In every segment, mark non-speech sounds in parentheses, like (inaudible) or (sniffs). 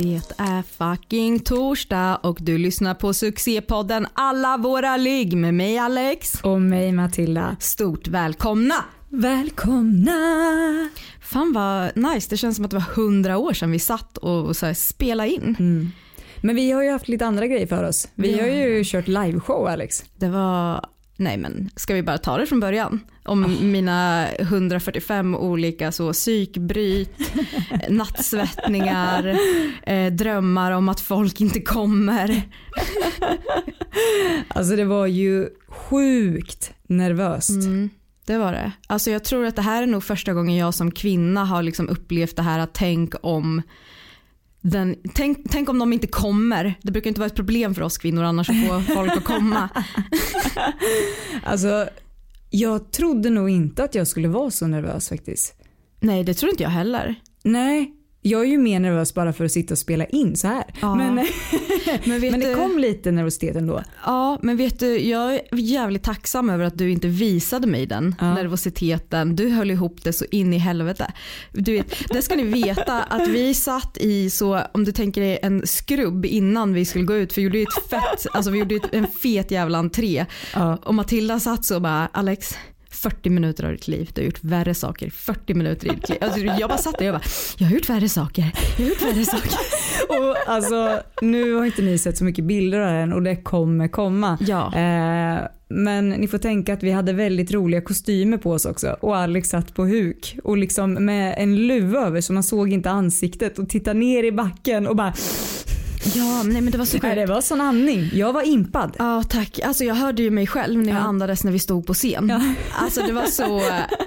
Det är fucking torsdag och du lyssnar på succépodden Alla våra ligg med mig Alex. Och mig Matilda. Stort välkomna! Välkomna! Fan vad nice, det känns som att det var hundra år sedan vi satt och så spelade in. Mm. Men vi har ju haft lite andra grejer för oss. Vi Ja. har ju kört liveshow Alex. Det var, nej men ska vi bara ta det från början? Om mina 145 olika så psykbryt, (laughs) nattsvettningar, eh, drömmar om att folk inte kommer. (laughs) Alltså det var ju sjukt nervöst. Mm, det var det. Alltså jag tror att det här är nog första gången jag som kvinna har liksom upplevt det här att tänk om den, tänk, tänk om de inte kommer. Det brukar inte vara ett problem för oss kvinnor annars att få (laughs) folk att komma. Alltså jag trodde nog inte att jag skulle vara så nervös faktiskt. Nej det tror inte jag heller. Nej, jag är ju mer nervös bara för att sitta och spela in så här. Ja. Men, (laughs) Men, (laughs) men det kom lite nervositet ändå. Ja men vet du jag är jävligt tacksam över att du inte visade mig den Ja. nervositeten. Du höll ihop det så in i helvete. Du vet, det ska ni veta att vi satt i så om du tänker dig en skrubb innan vi skulle gå ut för vi gjorde ju ett fett, alltså vi gjorde en fet jävla entré. Ja. Och Matilda satt så och bara Alex 40 minuter av ditt liv, du har gjort värre saker. 40 minuter i ditt liv. Alltså, jag bara satt där och jag bara, jag har gjort värre saker. Jag har gjort värre saker. (laughs) Och alltså nu har inte ni sett så mycket bilder av den och det kommer komma. Ja. Eh, men ni får tänka att vi hade väldigt roliga kostymer på oss också och Alex satt på huk och liksom med en luva över så man såg inte ansiktet och tittade ner i backen och bara Ja, nej men det var så nej, det sjukt. var sån andning. Jag var impad. Ja tack, alltså jag hörde ju mig själv när jag Ja. andades när vi stod på scen. Ja. Alltså det var så,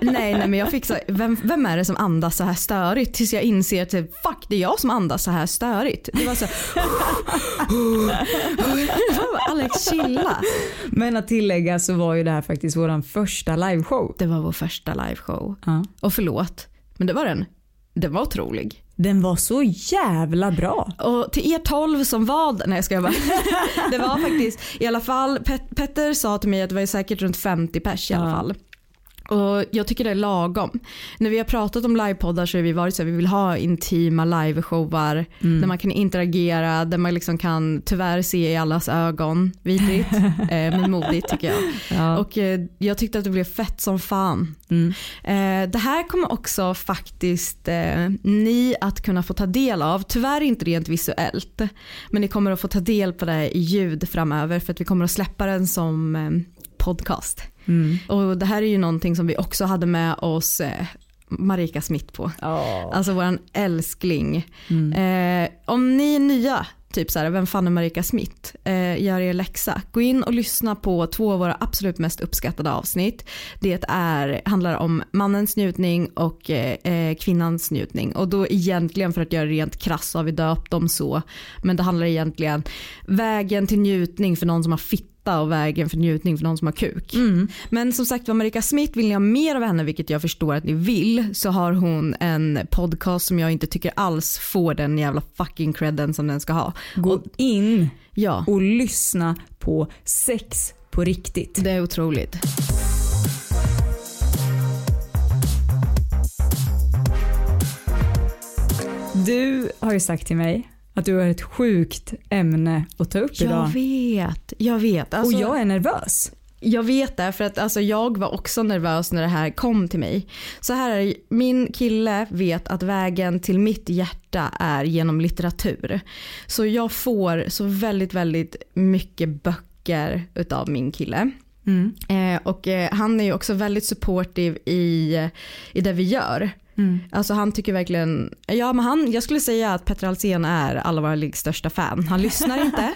nej nej men jag fick så, vem, vem är det som andas så här störigt? Tills jag inser att typ, fuck det är jag som andas så här störigt. Det var så, (laughs) Alex chilla. Men att tillägga så var ju det här faktiskt våran första liveshow. Det var vår första liveshow. Ja. Och förlåt, men det var den. Den var otrolig. Den var så jävla bra. Och till er 12 som var nej jag ska bara. (laughs) Det var faktiskt i alla fall, Pet- Petter sa till mig att det var säkert runt 50 pers i alla fall. Och jag tycker det är lagom. När vi har pratat om livepoddar så har vi varit så här, vi vill ha intima liveshowar där man kan interagera, där man liksom kan tyvärr se i allas ögon. Vidrigt (laughs) eh, men modigt tycker jag. Ja. Och eh, jag tyckte att det blev fett som fan. Mm. Eh, det här kommer också faktiskt eh, ni att kunna få ta del av. Tyvärr inte rent visuellt. Men ni kommer att få ta del på det i ljud framöver för att vi kommer att släppa den som eh, podcast. Mm. Och det här är ju någonting som vi också hade med oss eh, Marika Smith på. Ja. Alltså våran älskling. Mm. Eh, om ni är nya, typ så här, vem fan är Marika Smith? Eh, gör er läxa. Gå in och lyssna på två av våra absolut mest uppskattade avsnitt. Det är, handlar om mannens njutning och eh, eh, kvinnans njutning. Och då egentligen för att göra rent krass så har vi döpt dem så. Men det handlar egentligen vägen till njutning för någon som har fitta och vägen för njutning för någon som har kuk. Mm. Men som sagt var Marika Smith, vill ni ha mer av henne, vilket jag förstår att ni vill, så har hon en podcast som jag inte tycker alls får den jävla fucking credden som den ska ha. Gå in Ja, och lyssna på sex på riktigt. det är otroligt. Du har ju sagt till mig att du har ett sjukt ämne att ta upp Jag idag. vet, jag vet. Alltså, och jag är nervös. Jag vet det för att alltså, jag var också nervös när det här kom till mig. Så här är min kille vet att vägen till mitt hjärta är genom litteratur. Så jag får så väldigt, väldigt mycket böcker utav min kille. Mm. Eh, och eh, han är ju också väldigt supportive i, i det vi gör. Mm. Alltså han tycker verkligen, ja men han, jag skulle säga att Petter Alsen är alla våra liggs största fan. Han lyssnar inte.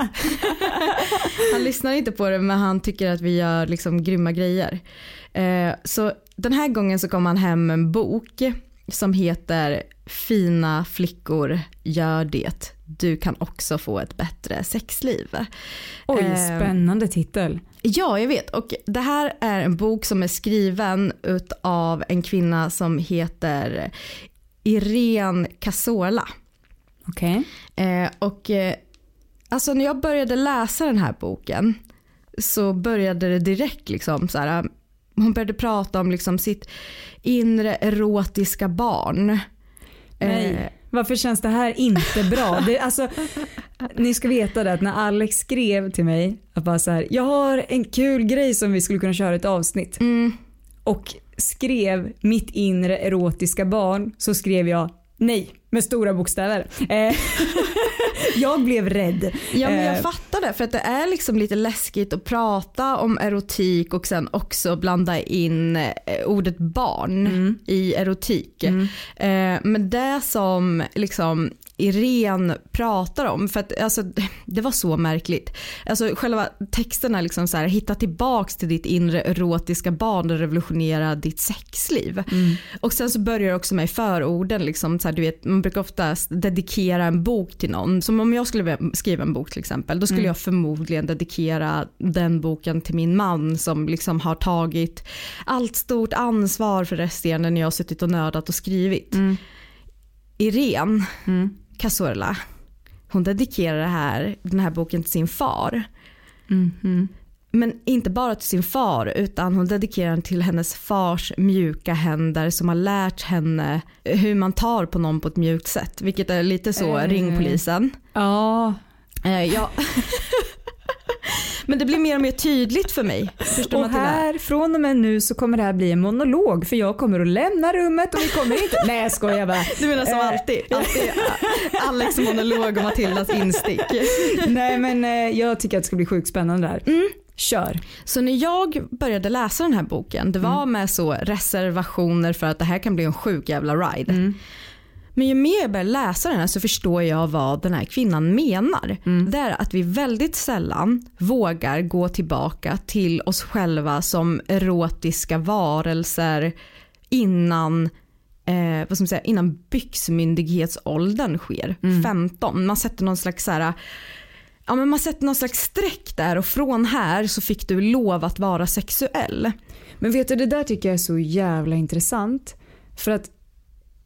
(laughs) han lyssnar inte på det men han tycker att vi gör liksom grymma grejer. Eh, så den här gången så kom han hem med en bok som heter fina flickor gör det. Du kan också få ett bättre sexliv. Oj, Eh, spännande titel. Ja, jag vet. Och det här är en bok som är skriven av en kvinna som heter Irene Casola. Okej. Eh, och eh, alltså när jag började läsa den här boken så började det direkt liksom så här, hon började prata om liksom sitt inre erotiska barn. Nej. Varför känns det här inte bra? Det, (laughs) alltså, ni ska veta det att när Alex skrev till mig att bara så här, jag har en kul grej som vi skulle kunna köra ett avsnitt. mm, Och skrev mitt inre erotiska barn så skrev jag nej med stora bokstäver. Eh, (laughs) jag blev rädd. Ja men Eh, jag fattar det för att det är liksom lite läskigt att prata om erotik och sen också blanda in eh, ordet barn Mm. i erotik. Eh, men det som liksom Irene pratar om, för att alltså, det var så märkligt. Alltså själva texten är liksom så här, hitta tillbaks till ditt inre erotiska barn och revolutionera ditt sexliv. Och sen så börjar det också med förorden, liksom, så här, du vet, man brukar oftast dedikera en bok till någon. Som om jag skulle skriva en bok till exempel, då skulle jag förmodligen dedikera den boken till min man som liksom har tagit allt stort ansvar för resten när jag har suttit och nördat och skrivit. Irene Mm. Cazorla, hon dedikerar det här, den här boken till sin far. Mhm. Men inte bara till sin far utan hon dedikerar den till hennes fars mjuka händer som har lärt henne hur man tar på någon på ett mjukt sätt. Vilket är lite så, Eh. ring polisen. Ja, Eh, ja. (laughs) Men det blir mer och mer tydligt för mig. Förstår och här från och med nu så kommer det här bli en monolog för jag kommer att lämna rummet och vi kommer inte... Nej jag skojar bara. Du menar som Eh. alltid, alltid Alex monolog och Matildas instick. Nej men eh, jag tycker att det ska bli sjukt spännande där. Mm. Kör. Så när jag började läsa den här boken, det var med så reservationer för att det här kan bli en sjuk jävla ride. Men ju mer jag börjar läsa den här så förstår jag vad den här kvinnan menar. Det är att vi väldigt sällan vågar gå tillbaka till oss själva som erotiska varelser innan eh, vad ska man säga, innan byxmyndighetsåldern sker, 15. Man sätter någon slags så här, ja, men man sätter någon slags streck där och från här så fick du lov att vara sexuell. Men vet du det där tycker jag är så jävla intressant. För att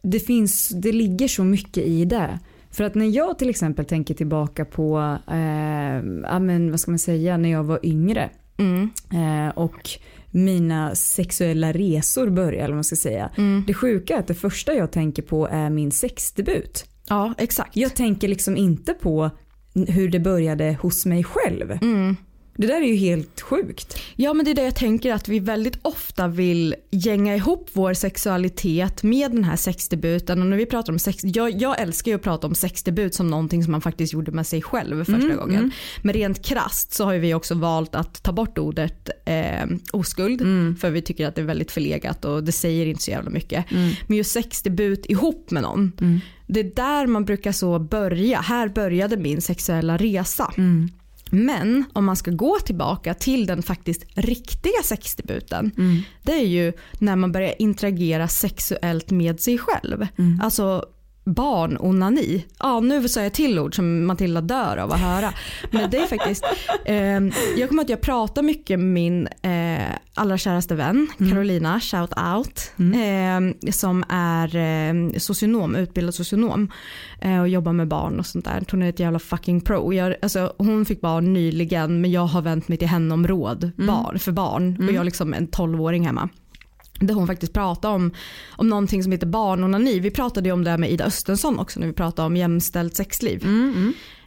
det finns, det ligger så mycket i det. För att när jag till exempel tänker tillbaka på, eh, ja men vad ska man säga, när jag var yngre. Mm. Eh, och mina sexuella resor började, eller vad man ska säga. Det sjuka är att det första jag tänker på är min sexdebut. Ja exakt. Jag tänker liksom inte på hur det började hos mig själv. Mm. Det där är ju helt sjukt. Ja men det är det jag tänker att vi väldigt ofta vill gänga ihop vår sexualitet med den här sexdebuten. Och när vi pratar om sex, jag, jag älskar ju att prata om sexdebut som någonting som man faktiskt gjorde med sig själv första gången. Men rent krast så har vi också valt att ta bort ordet eh, oskuld. För vi tycker att det är väldigt förlegat och det säger inte så jävla mycket. Men just sexdebut ihop med någon. Det är där man brukar så börja. Här började min sexuella resa. Men om man ska gå tillbaka till den faktiskt riktiga sexdebuten. Det är ju när man börjar interagera sexuellt med sig själv. Alltså barnonani. Ja nu sa jag till ord som Matilda dör av att höra. Men det är faktiskt, eh, jag kommer att jag pratar mycket med min eh, allra käraste vän Carolina, shout out. Eh, som är eh, socionom, utbildad socionom. Eh, och jobbar med barn och sånt där. Hon är ett jävla fucking pro. Jag, alltså, hon fick barn nyligen men jag har vänt mig till henne om råd barn, för barn. Och jag har liksom en 12-åring hemma där hon faktiskt pratade om, om någonting som heter barnonani. Vi pratade ju om det med Ida Östensson också när vi pratade om jämställt sexliv.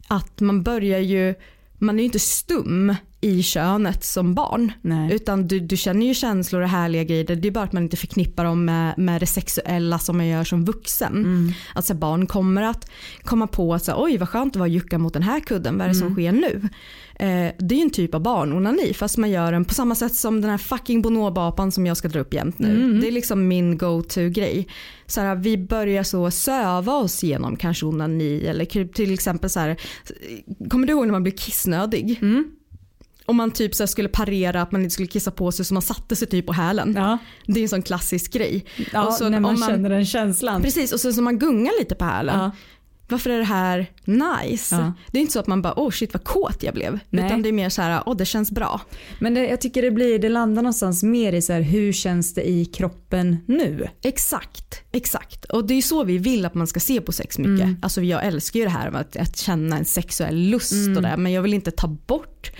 Att man börjar ju, man är ju inte stum i könet som barn. Nej. Utan du, du känner ju känslor och härliga grejer. Det är bara att man inte förknippar dem med, med det sexuella som man gör som vuxen. Att så här, barn kommer att komma på att så här, oj vad skönt det var att jucka mot den här kudden. Vad är det som sker nu? Eh, det är ju en typ av barnonani fast man gör den på samma sätt som den här fucking bonobapan som jag ska dra upp jämt nu. Det är liksom min go-to grej. Så här, vi börjar så söva oss genom kanske onani eller till exempel så här, kommer du ihåg när man blir kissnödig? Om man typ så skulle parera att man inte skulle kissa på sig så man satte sig typ på hälen. Ja, Det är en sån klassisk grej. ja Och så när man, om känner den känslan. Precis och sen så man gungar lite på hälen. Ja. Varför är det här nice? Ja. Det är inte så att man bara oh shit vad kåt jag blev. Nej. Utan det är mer så här oh det känns bra. Men det, jag tycker det blir, det landar någonstans mer i så här, hur känns det i kroppen nu? Exakt, exakt. Och det är så vi vill att man ska se på sex mycket. Mm. Alltså jag älskar ju det här med att, att känna en sexuell lust Mm. och det. Men jag vill inte ta bort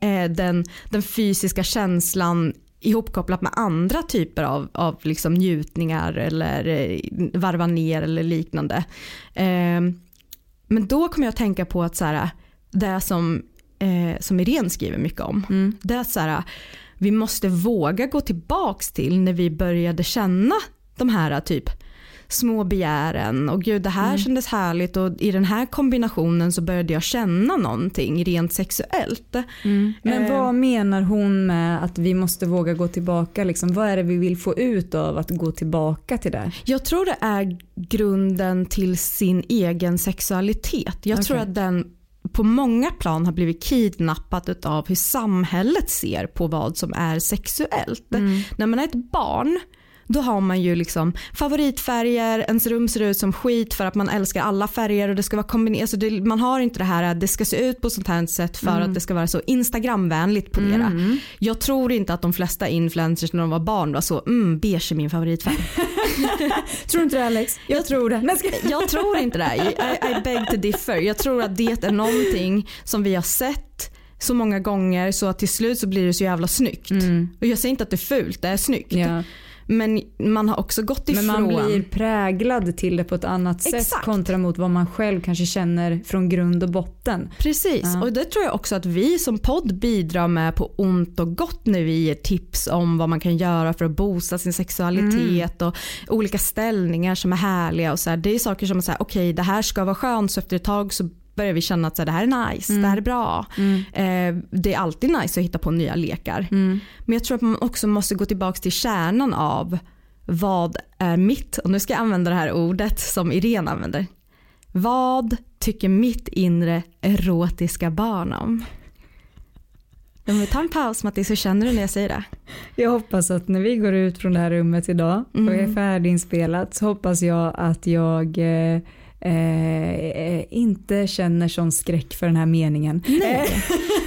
eh, den, den fysiska känslan ihopkopplat med andra typer av, av liksom njutningar eller eh, varva ner eller liknande. Eh, men då kommer jag att tänka på att så här, det som, eh, som Irene skriver mycket om. Mm. Det är så här, vi måste våga gå tillbaks till när vi började känna de här typ små begären och gud det här Mm. kändes härligt och i den här kombinationen så började jag känna någonting rent sexuellt. Men Eh. vad menar hon med att vi måste våga gå tillbaka? Liksom, vad är det vi vill få ut av att gå tillbaka till det? Jag tror det är grunden till sin egen sexualitet. Jag tror Okej. att den på många plan har blivit kidnappad av hur samhället ser på vad som är sexuellt. När man är ett barn då har man ju liksom favoritfärger, ens rum ser ut som skit för att man älskar alla färger och det ska vara kombinerat. Alltså det, man har inte det här att det ska se ut på sånt här sätt för att det ska vara så instagramvänligt på det. Jag tror inte att de flesta influencers när de var barn var så, mm beige är min favoritfärg. (laughs) Tror du inte det Alex? Jag, tror det. (laughs) Ska... Jag tror inte det. I, I beg to differ. Jag tror att det är någonting som vi har sett så många gånger så att till slut så blir det så jävla snyggt. Och jag säger inte att det är fult, det är snyggt. Mm. Men man har också gått ifrån. Men man blir präglad till det på ett annat sätt Exakt. kontra mot vad man själv kanske känner från grund och botten. Precis, Ja. och det tror jag också att vi som podd bidrar med på ont och gott när vi ger tips om vad man kan göra för att boosta sin sexualitet och olika ställningar som är härliga och så här. Det är saker som att säga okej det här ska vara skönt så efter ett tag så börjar vi känna att så här, det här är nice, det här är bra. Eh, det är alltid nice att hitta på nya lekar. Men jag tror att man också måste gå tillbaka till kärnan av vad är mitt, och nu ska jag använda det här ordet som Irene använder. Vad tycker mitt inre erotiska barn om? Om vi tar en paus Mattis så känner du när jag säger det? Jag hoppas att när vi går ut från det här rummet idag och är färdiginspelat så hoppas jag att jag eh, eh, inte känner sån skräck för den här meningen. Nej. (laughs)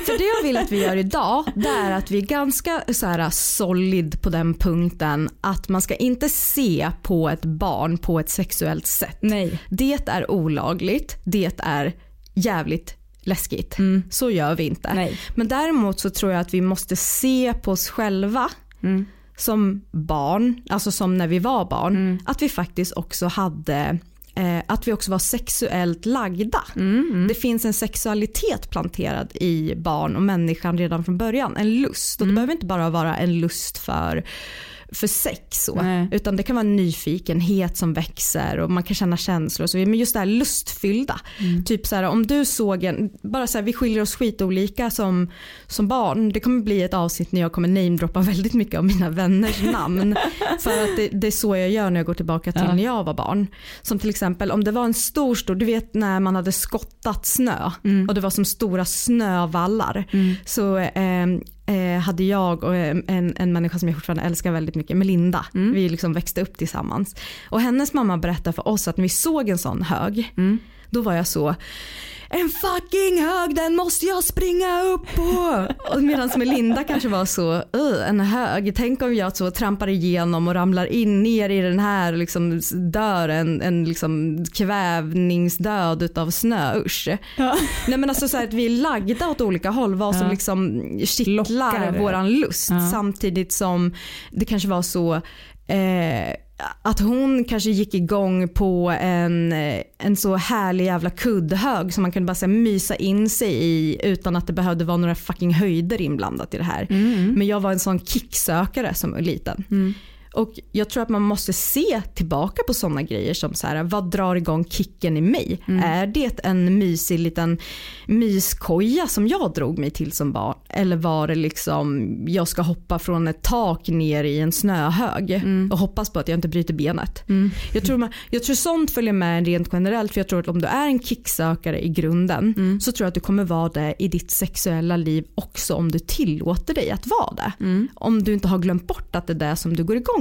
För det jag vill att vi gör idag det är att vi är ganska så här solid på den punkten att man ska inte se på ett barn på ett sexuellt sätt. Nej. Det är olagligt, det är jävligt läskigt. Så gör vi inte. Nej. Men däremot så tror jag att vi måste se på oss själva Mm. som barn, alltså som när vi var barn, att vi faktiskt också hade eh, att vi också var sexuellt lagda. Det finns en sexualitet planterad i barn och människan redan från början. En lust. Och det behöver inte bara vara en lust för för sex så. Nej. Utan det kan vara en nyfikenhet som växer och man kan känna känslor och så. Men just det här lustfyllda. Typ så här, om du såg en, bara så här, vi skiljer oss skitolika som, som barn. Det kommer bli ett avsnitt när jag kommer namedroppa väldigt mycket av mina vänners (laughs) namn. För att det, det är så jag gör när jag går tillbaka till Ja. när jag var barn. Som till exempel om det var en stor, stor, du vet när man hade skottat snö och det var som stora snövallar. Så eh, eh, hade jag och en, en människa som jag fortfarande älskar väldigt mycket, Melinda, vi liksom växte upp tillsammans. Och hennes mamma berättade för oss att när vi såg en sån hög, då var jag så en fucking hög, den måste jag springa upp på. Medan Melinda kanske var så, "Ugh, en hög, tänk om jag så trampar igenom och ramlar in ner i den här och liksom dör en, en liksom kvävningsdöd utav snö, usch. Nej men alltså så att vi är lagda åt olika håll, vad som Ja. liksom kittlar Lockar. våran lust. Ja. Samtidigt som det kanske var så eh, att hon kanske gick igång på en, en så härlig jävla kuddhög som man kunde bara så här, mysa in sig i utan att det behövde vara några fucking höjder inblandat i det här. Men jag var en sån kicksökare som liten. Och jag tror att man måste se tillbaka på sådana grejer som så här, vad drar igång kicken i mig? Är det en mysig liten myskoja som jag drog mig till som barn? eller var det liksom jag ska hoppa från ett tak ner i en snöhög och hoppas på att jag inte bryter benet. Jag, tror man, jag tror sånt följer med rent generellt för jag tror att om du är en kicksökare i grunden så tror jag att du kommer vara det i ditt sexuella liv också om du tillåter dig att vara det. Om du inte har glömt bort att det är det som du går igång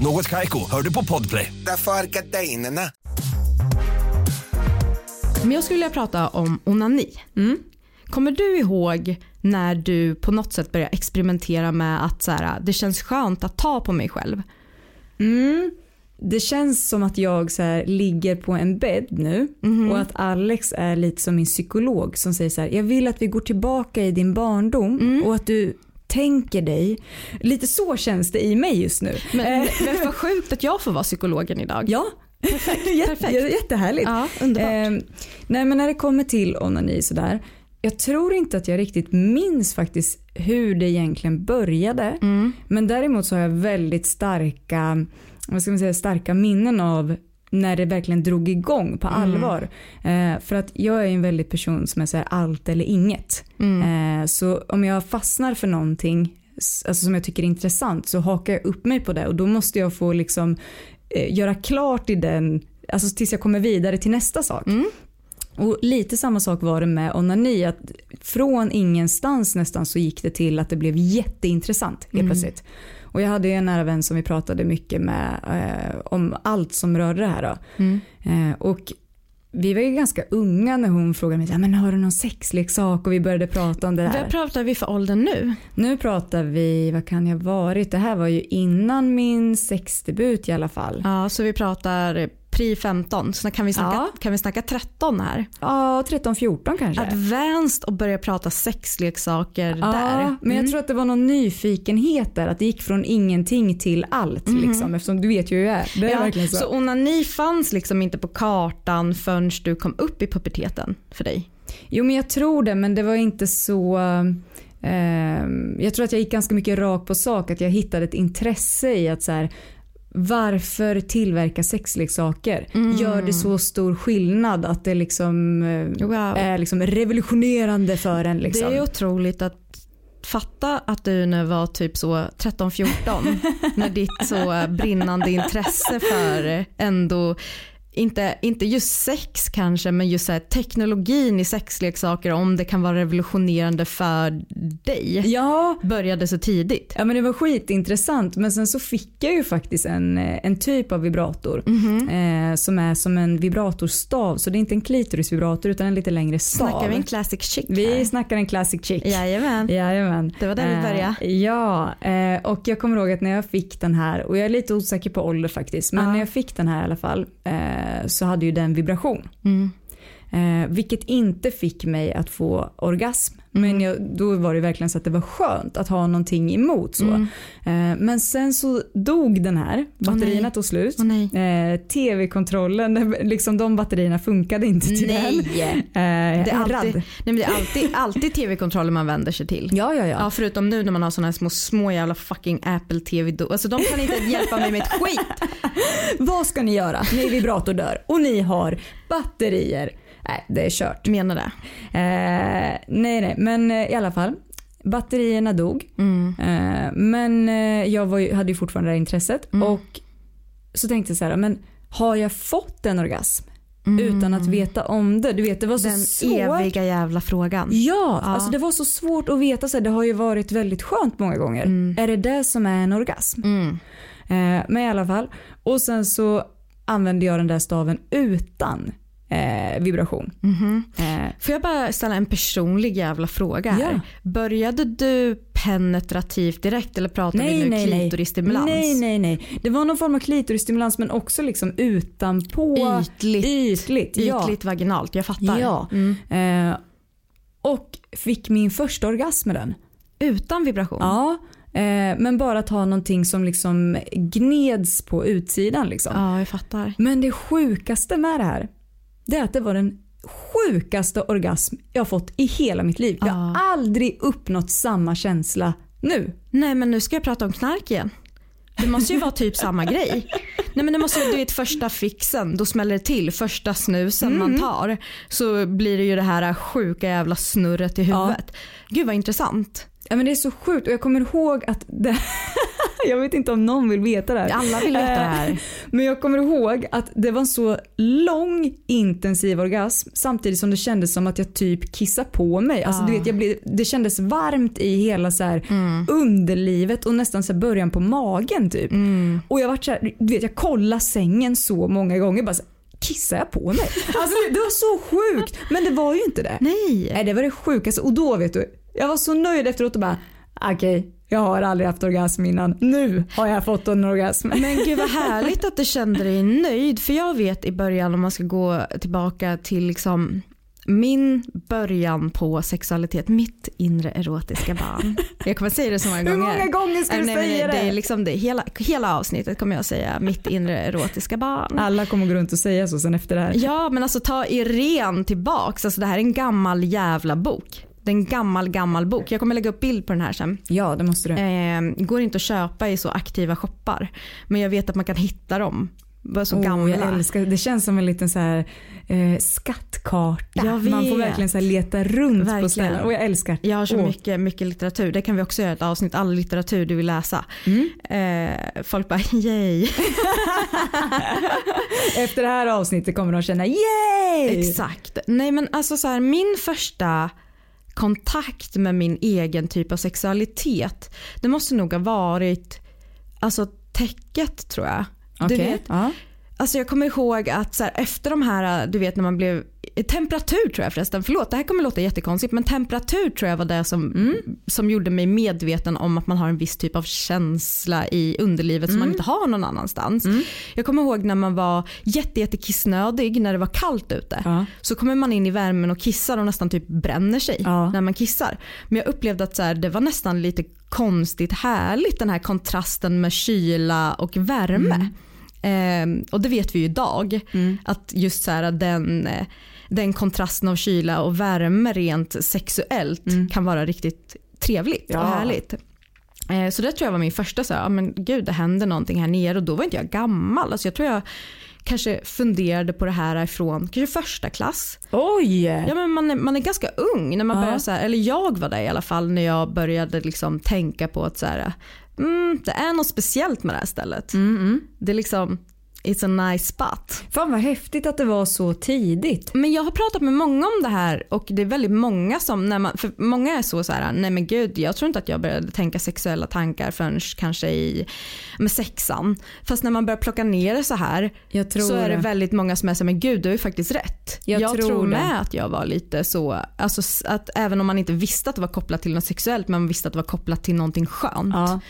Något Kaiko, hör du på Podplay. Därför är gardinerna. Men jag skulle vilja prata om onani. Kommer du ihåg när du på något sätt började experimentera med att så här, det känns skönt att ta på mig själv? Mm. Det känns som att jag så här, ligger på en bädd nu och att Alex är lite som min psykolog som säger så här, jag vill att vi går tillbaka i din barndom och att du tänker dig. Lite så känns det i mig just nu. Men, Eh, men vad sjukt att jag får vara psykologen idag. Ja, perfekt. (laughs) perfekt. Jättehärligt. Ja, underbart. Eh, nej men när det kommer till onani sådär. Jag tror inte att jag riktigt minns faktiskt hur det egentligen började. Men däremot så har jag väldigt starka, vad ska man säga, starka minnen av när det verkligen drog igång på allvar. Eh, för att jag är en väldigt person som är så här allt eller inget. Eh, så om jag fastnar för någonting alltså som jag tycker är intressant så hakar jag upp mig på det och då måste jag få liksom eh, göra klart i den, alltså tills jag kommer vidare till nästa sak. Och lite samma sak var det med onani. Att från ingenstans nästan så gick det till att det blev jätteintressant helt plötsligt. Och jag hade en nära vän som vi pratade mycket med eh, om allt som rörde det här. Då. Eh, och vi var ju ganska unga när hon frågade mig, men har du någon sexleksak? Och vi började prata om det där. Vad pratar vi för ålder nu? Nu pratar vi, vad kan jag varit? Det här var ju innan min sexdebut i alla fall. Ja, så vi pratar pri 15. Så kan vi snacka, Ja. kan vi snacka 13 här? Ja, 13-14 kanske. Advanced och börja prata sexleksaker Ja, där. men jag tror att det var någon nyfikenhet där. Att det gick från ingenting till allt. Liksom, eftersom du vet ju hur jag är. Det är Ja, verkligen så. så onani fanns liksom inte på kartan förrän du kom upp i puberteten för dig? Jo men jag tror det men det var inte så ehm, jag tror att jag gick ganska mycket rakt på sak. Att jag hittade ett intresse i att så här, varför tillverka sexleksaker? Gör det så stor skillnad att det liksom eh, Wow. är liksom revolutionerande för en? Liksom? Det är otroligt att fatta att du när var typ så 13-14 när (laughs) ditt så brinnande intresse för ändå inte, inte just sex kanske men just så teknologin i sexleksaker om det kan vara revolutionerande för dig Ja, började så tidigt. Ja men det var skitintressant men sen så fick jag ju faktiskt en, eh, en typ av vibrator Mhm. eh, som är som en vibratorstav så det är inte en klitorisvibrator utan en lite längre stav. Snackar vi en classic chick Vi här? snackar en classic chick. Jajamän. Jajamän. Det var där vi började. Eh, ja, eh, och jag kommer ihåg att när jag fick den här, och jag är lite osäker på ålder faktiskt, men Ja. när jag fick den här i alla fall eh, Eh, så hade ju den vibration. Mm. Eh, vilket inte fick mig att få orgasm. Mm. Men jag, då var det verkligen så att det var skönt att ha någonting emot. Så. Mm. Eh, men sen så dog den här, batterierna nej. tog slut. Nej. Eh, Tv-kontrollen, liksom de batterierna funkade inte till den. Nej. Eh, jag Det är, är alltid, nej men det är alltid, alltid tv-kontroller man vänder sig till. Ja, ja, ja. Ja, förutom nu när man har såna här små, små jävla fucking Apple TV. Alltså de kan inte hjälpa mig med ett skit. (laughs) Vad ska ni göra när vibrator dör och ni har batterier? Nej, det är kört. Menar det. Eh, nej, nej, men eh, i alla fall. Batterierna dog. Mm. Eh, men eh, jag var hade ju fortfarande det här intresset. Mm. Och så tänkte jag så här, men har jag fått en orgasm Mm. utan att veta om det? Du vet, det var så Den svårt. eviga jävla frågan. Ja, Ja. Alltså det var så svårt att veta. Så här, det har ju varit väldigt skönt många gånger. Är det det som är en orgasm? Mm. Eh, men i alla fall. Och sen så använde jag den där staven utan eh, vibration. Eh, Får jag bara ställa en personlig jävla fråga här? Ja. Började du penetrativt direkt eller pratar vi nej, nu nej, klitorisstimulans? Nej, nej, nej. Det var någon form av klitorisstimulans men också liksom utanpå. Ytligt. Ytligt, ja. Ytligt vaginalt, jag fattar. Ja. Eh, och fick min första orgasm med den. Utan vibration? Ja. Eh, men bara att ha någonting som liksom gneds på utsidan. Liksom. Ja, jag fattar. Men det sjukaste med det här, det är att det var den sjukaste orgasm jag fått i hela mitt liv. Jag har aldrig uppnått samma känsla nu. Nej men nu ska jag prata om knark igen. Det måste ju vara typ samma (laughs) grej. Nej men det måste ju, du vet första fixen, då smäller det till. Första snusen Mm. man tar så blir det ju det här sjuka jävla snurret i huvudet. Gud vad intressant. Ja, men det är så sjukt och jag kommer ihåg att det, (laughs) (laughs) jag vet inte om någon vill veta det här. Alla vill veta det här. Eh, Men jag kommer ihåg att det var en så lång intensiv orgasm samtidigt som det kändes som att jag typ kissade på mig. Alltså, du vet, jag blev, det kändes varmt i hela så här, underlivet och nästan så här början på magen typ. Och jag vart så här, du vet jag kollade sängen så många gånger bara så här, Kissar jag på mig? Alltså det var så sjukt men det var ju inte det. Nej. Nej det var det sjukaste och då vet du, jag var så nöjd efteråt och bara okej jag har aldrig haft orgasm innan. Nu har jag fått en orgasm. Men gud vad härligt att du kände dig nöjd. För jag vet i början om man ska gå tillbaka till liksom min början på sexualitet, mitt inre erotiska barn. Jag kommer säga det så många Hur gånger. många gånger ska du Nej, säga det? det? är liksom det. Hela, hela avsnittet kommer jag säga mitt inre erotiska barn. Alla kommer gå runt och säga så sen efter det här. Ja men alltså ta Irene tillbaks. Alltså, det här är en gammal jävla bok. Det är en gammal gammal bok. Jag kommer lägga upp bild på den här sen. Ja det måste du. Eh, går inte att köpa i så aktiva shoppar. Men jag vet att man kan hitta dem. Bara så Åh, gamla. jag älskar, det känns som en liten så här, eh, skattkarta. Man får verkligen så leta runt på Verkligen. ställen. Och jag älskar. Jag har så Åh. mycket, mycket litteratur. Det kan vi också göra ett avsnitt. All litteratur du vill läsa. Mm. Eh, folk bara yay. (laughs) Efter det här avsnittet kommer de känna yay! Exakt. Nej men alltså så här, min första kontakt med min egen typ av sexualitet. Det måste nog ha varit alltså täcket tror jag. Du Okej. vet, Ja. Alltså jag kommer ihåg att så här, efter de här, du vet när man blev, temperatur tror jag förresten, förlåt det här kommer låta jättekonstigt men temperatur tror jag var det som, som gjorde mig medveten om att man har en viss typ av känsla i underlivet som man inte har någon annanstans. Jag kommer ihåg när man var jätte, jätte när det var kallt ute. Ja. Så kommer man in i värmen och kissar och nästan typ bränner sig Ja. när man kissar. Men jag upplevde att så här, det var nästan lite konstigt härligt den här kontrasten med kyla och värme. Ehm, och det vet vi ju idag. Att just så här, den, eh, den kontrasten av kyla och värme rent sexuellt kan vara riktigt trevligt Ja. och härligt. Eh, Så det tror jag var min första, så här, men gud det händer någonting här nere och då var inte jag gammal. Alltså jag tror jag kanske funderade på det här ifrån kanske första klass. Oj! Ja, men man, är, man är ganska ung när man Ja. börjar så här, eller jag var det i alla fall när jag började liksom tänka på att så här, mm, det är något speciellt med det här stället. Det är liksom, it's a nice spot. Fan vad häftigt att det var så tidigt. Men jag har pratat med många om det här och det är väldigt många som, när man, för många är så så här, nej men gud jag tror inte att jag började tänka sexuella tankar förrän kanske i med sexan. Fast när man börjar plocka ner det så här Jag tror så är det det. väldigt många som är så men gud du har ju faktiskt rätt. Jag tror det. med att jag var lite så, alltså att även om man inte visste att det var kopplat till något sexuellt men man visste att det var kopplat till någonting skönt. Ja.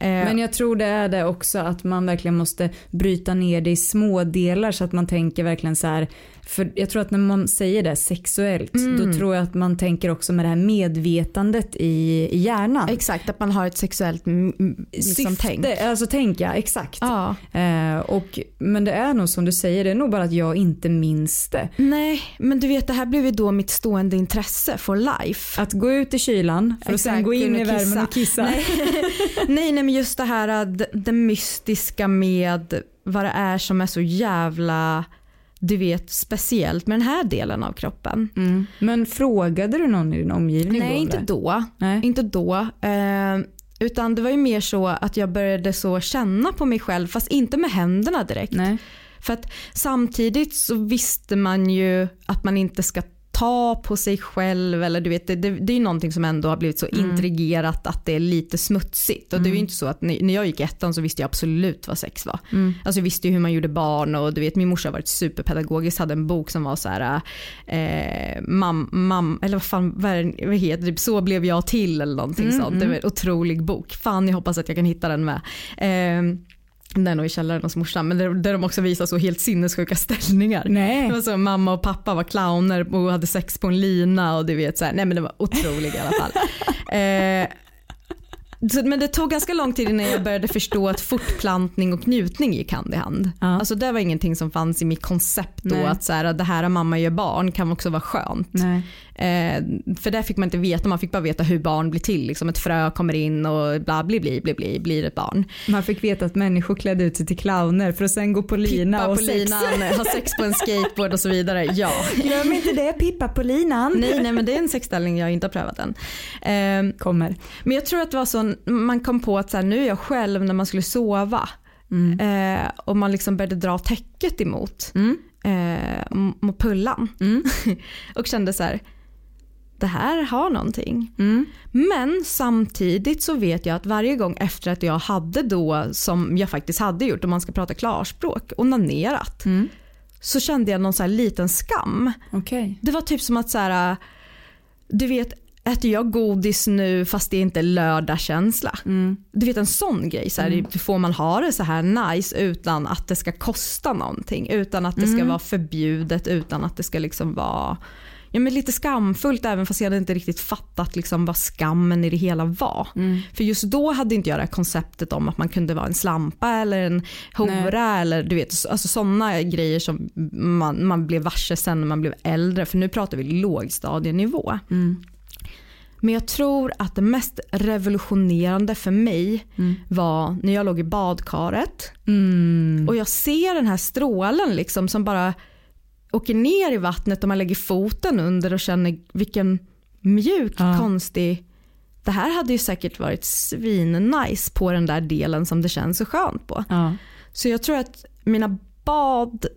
Eh, Men jag tror det är det också att man verkligen måste bryta ner det i små delar så att man tänker verkligen så här. För jag tror att när man säger det sexuellt då tror jag att man tänker också med det här medvetandet i, i hjärnan. Exakt, att man har ett sexuellt mm, mm, liksom, tänk. Alltså tänka, exakt. Ja. Eh, och, men det är nog som du säger, det är nog bara att jag inte minns det. Nej, men du vet det här blev ju då mitt stående intresse for life. Att gå ut i kylan för att sen gå in i värmen och kissa. Nej. (laughs) nej, nej men just det här det, det mystiska med vad det är som är så jävla du vet speciellt med den här delen av kroppen. Mm. Men frågade du någon i din omgivning Nej då inte då. Nej. Inte då. Eh, utan det var ju mer så att jag började så känna på mig själv fast inte med händerna direkt. Nej. För att samtidigt så visste man ju att man inte ska ta på sig själv eller du vet det, det, det är ju någonting som ändå har blivit så Mm. intrigerat att det är lite smutsigt och det är ju inte så att när jag gick ettan så visste jag absolut vad sex var. Mm. Alltså jag visste ju hur man gjorde barn och du vet min morsa har varit superpedagogisk, hade en bok som var så här eh, mam, mam, eller vad fan vad, är vad heter det, så blev jag till eller någonting Mm, sånt. Det var en otrolig bok. Fan jag hoppas att jag kan hitta den med. Eh, den är nog i källaren hos morsan men där, där de också visar så helt sinnessjuka ställningar. Nej. Det var så, mamma och pappa var clowner och hade sex på en lina och du vet så här, nej men det var otroligt i alla fall. (laughs) Eh, så, men det tog ganska lång tid innan jag började förstå att fortplantning och njutning gick hand i hand. Ja. Alltså det var ingenting som fanns i mitt koncept då Nej. att så här, det här att mamma gör barn kan också vara skönt. Nej. Eh, för där fick man inte veta, man fick bara veta hur barn blir till. Liksom ett frö kommer in och bla bli bli bli bli blir ett barn. Man fick veta att människor klädde ut sig till clowner för att sen gå på lina Pippa och på sex. linan, ha sex på en skateboard och så vidare. Ja. Glöm inte det, Pippa på linan. Nej, nej men det är en sexställning jag inte har prövat än. Eh, Kommer. men jag tror att det var så, man kom på att så här, nu är jag själv när man skulle sova. Eh, och man liksom började dra täcket emot eh, mot pullan. (laughs) och kände så här, det här har någonting. Men samtidigt så vet jag att varje gång efter att jag hade då, som jag faktiskt hade gjort om man ska prata klarspråk, onanerat. Så kände jag någon så liten skam. Okej. Det var typ som att så här, du vet äter jag godis nu fast det är inte lördagkänsla. Du vet en sån grej. Så här, Får man ha det så här nice utan att det ska kosta någonting? Utan att det ska vara förbjudet, utan att det ska liksom vara ja, men lite skamfullt även fast jag hade inte riktigt fattat liksom vad skammen i det hela var. För just då hade inte jag det här konceptet om att man kunde vara en slampa eller en hora eller du vet alltså sådana grejer som man, man blev varse sen när man blev äldre. För nu pratar vi lågstadienivå. Men jag tror att det mest revolutionerande för mig var när jag låg i badkaret och jag ser den här strålen liksom som bara åker ner i vattnet och man lägger foten under och känner vilken mjuk, Ja. konstig det här hade ju säkert varit svin-nice på den där delen som det känns så skönt på. Ja. Så jag tror att mina badturer,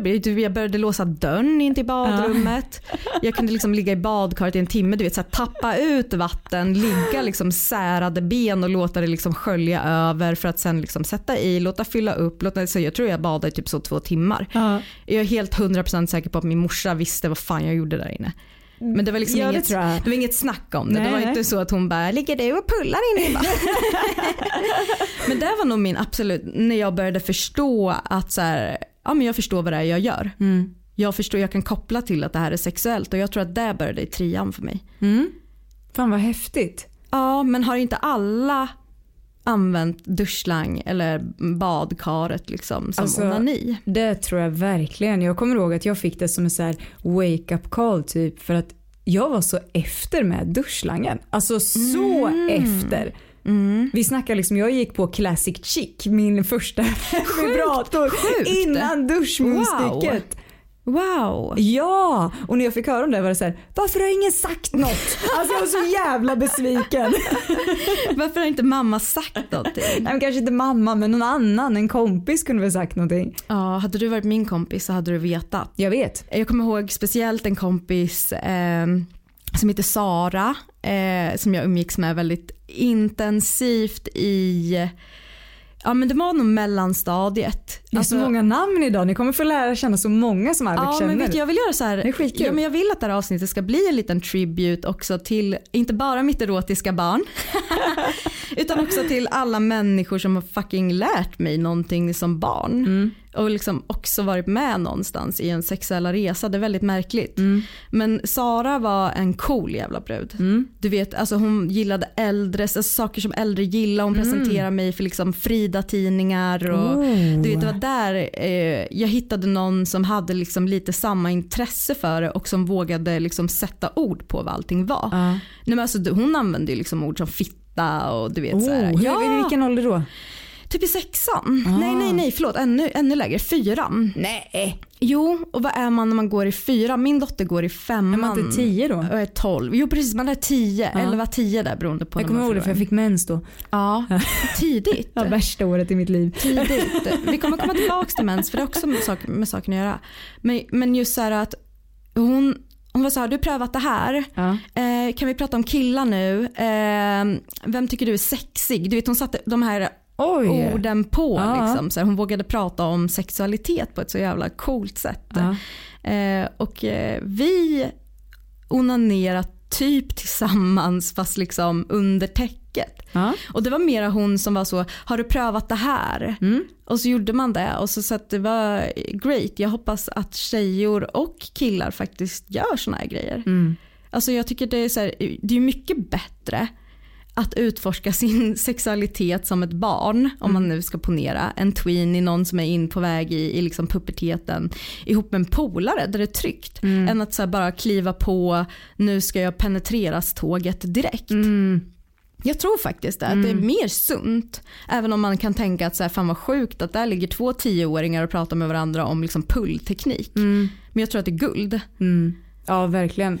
blev- jag började låsa dörren in till badrummet. Jag kunde liksom ligga i badkaret i en timme, du vet, så här, tappa ut vatten, ligga liksom särade ben och låta det liksom skölja över för att sen liksom sätta i, låta fylla upp. Låta, så jag tror jag badade i typ så två timmar. Ja. Jag är helt 100% säker på att min morsa visste vad fan jag gjorde där inne. Men det var liksom Ja, det inget, jag. det var inget snack om det. Nej, det var inte så att hon bara, ligger du och pullar inne? (laughs) Men det var nog min absolut, när jag började förstå att så här, ja, men jag förstår vad det är jag gör. Mm. Jag förstår, jag kan koppla till att det här är sexuellt och jag tror att det började i trean för mig. Fan vad häftigt. Ja men har inte alla använt duschslang eller badkaret liksom som Alltså, onani? Det tror jag verkligen. Jag kommer ihåg att jag fick det som en så här wake up call typ för att jag var så efter med duschslangen. Alltså så efter. Vi snackar liksom, jag gick på Classic Chic, min första (laughs) vibrator sjukt. innan duschmunstycket. Wow. Ja, och när jag fick höra om det var det så här, varför har ingen sagt något? Alltså jag var så jävla besviken. (laughs) Varför har inte mamma sagt någonting? Nej, men kanske inte mamma men någon annan, en kompis kunde väl sagt någonting. Ja, hade du varit min kompis så hade du vetat. Jag vet. Jag kommer ihåg speciellt en kompis eh, som heter Sara eh, som jag umgicks med väldigt intensivt i Ja men det var nog mellanstadiet. Det är så många namn idag, ni kommer få lära känna så många som Alltså- Ja känner. men vet jag vill göra så här. Det är skitkul. Ja, men jag vill att det här avsnittet ska bli en liten tribute också till inte bara mitt erotiska barn (laughs) utan också till alla människor som har fucking lärt mig någonting som barn. Mm. Och liksom också varit med någonstans i en sexuella resa. Det är väldigt märkligt. Mm. Men Sara var en cool jävla brud. Du vet, alltså hon gillade äldre, alltså saker som äldre gillar. Hon presenterade mig för liksom Frida-tidningar. Och, Oh. Du vet, det var där eh, jag hittade någon som hade liksom lite samma intresse för det och som vågade liksom sätta ord på vad allting var. Ja. Nej, men alltså, hon använde ju liksom ord som fitta och du vet Oh, så här. hur, Ja, I vilken ålder då? typ i sexan. Nej nej nej förlåt ännu, ännu lägre, fyran. Nej. Jo och vad är man när man går i fyran? Min dotter går i femman. Är man inte tio då? Och är 12. Jo precis man är 10, 11, 10 där beroende på Jag kommer ihåg det för jag fick mens då. Ja, (laughs) tidigt. Ja, värsta året i mitt liv. tidigt. Vi kommer komma tillbaka till mens för det har också med, sak, med saken att göra. Men, men just så här att hon, hon var så här, har du prövat det här? Ja. Eh, kan vi prata om killar nu? Eh, vem tycker du är sexig? Du vet hon satte de här Oj. orden på. Ja. Liksom. Så här, hon vågade prata om sexualitet på ett så jävla coolt sätt. Ja. Eh, och eh, vi onanerar typ tillsammans fast liksom under täcket. Ja. Och det var mera hon som var så, har du prövat det här? Mm. Och så gjorde man det och så, så det var great. Jag hoppas att tjejor och killar faktiskt gör såna här grejer. Mm. Alltså jag tycker det är, så här, det är mycket bättre att utforska sin (laughs) sexualitet som ett barn, om man nu ska ponera, en tween i någon som är in på väg i, i liksom puberteten ihop med en polare där det är tryggt. Än att så bara kliva på, nu ska jag penetreras tåget direkt. Mm. Jag tror faktiskt det, att det är mer sunt. Även om man kan tänka att så här, fan vad sjukt att där ligger två tioåringar och pratar med varandra om liksom pullteknik. Men jag tror att det är guld. Mm. Ja, verkligen.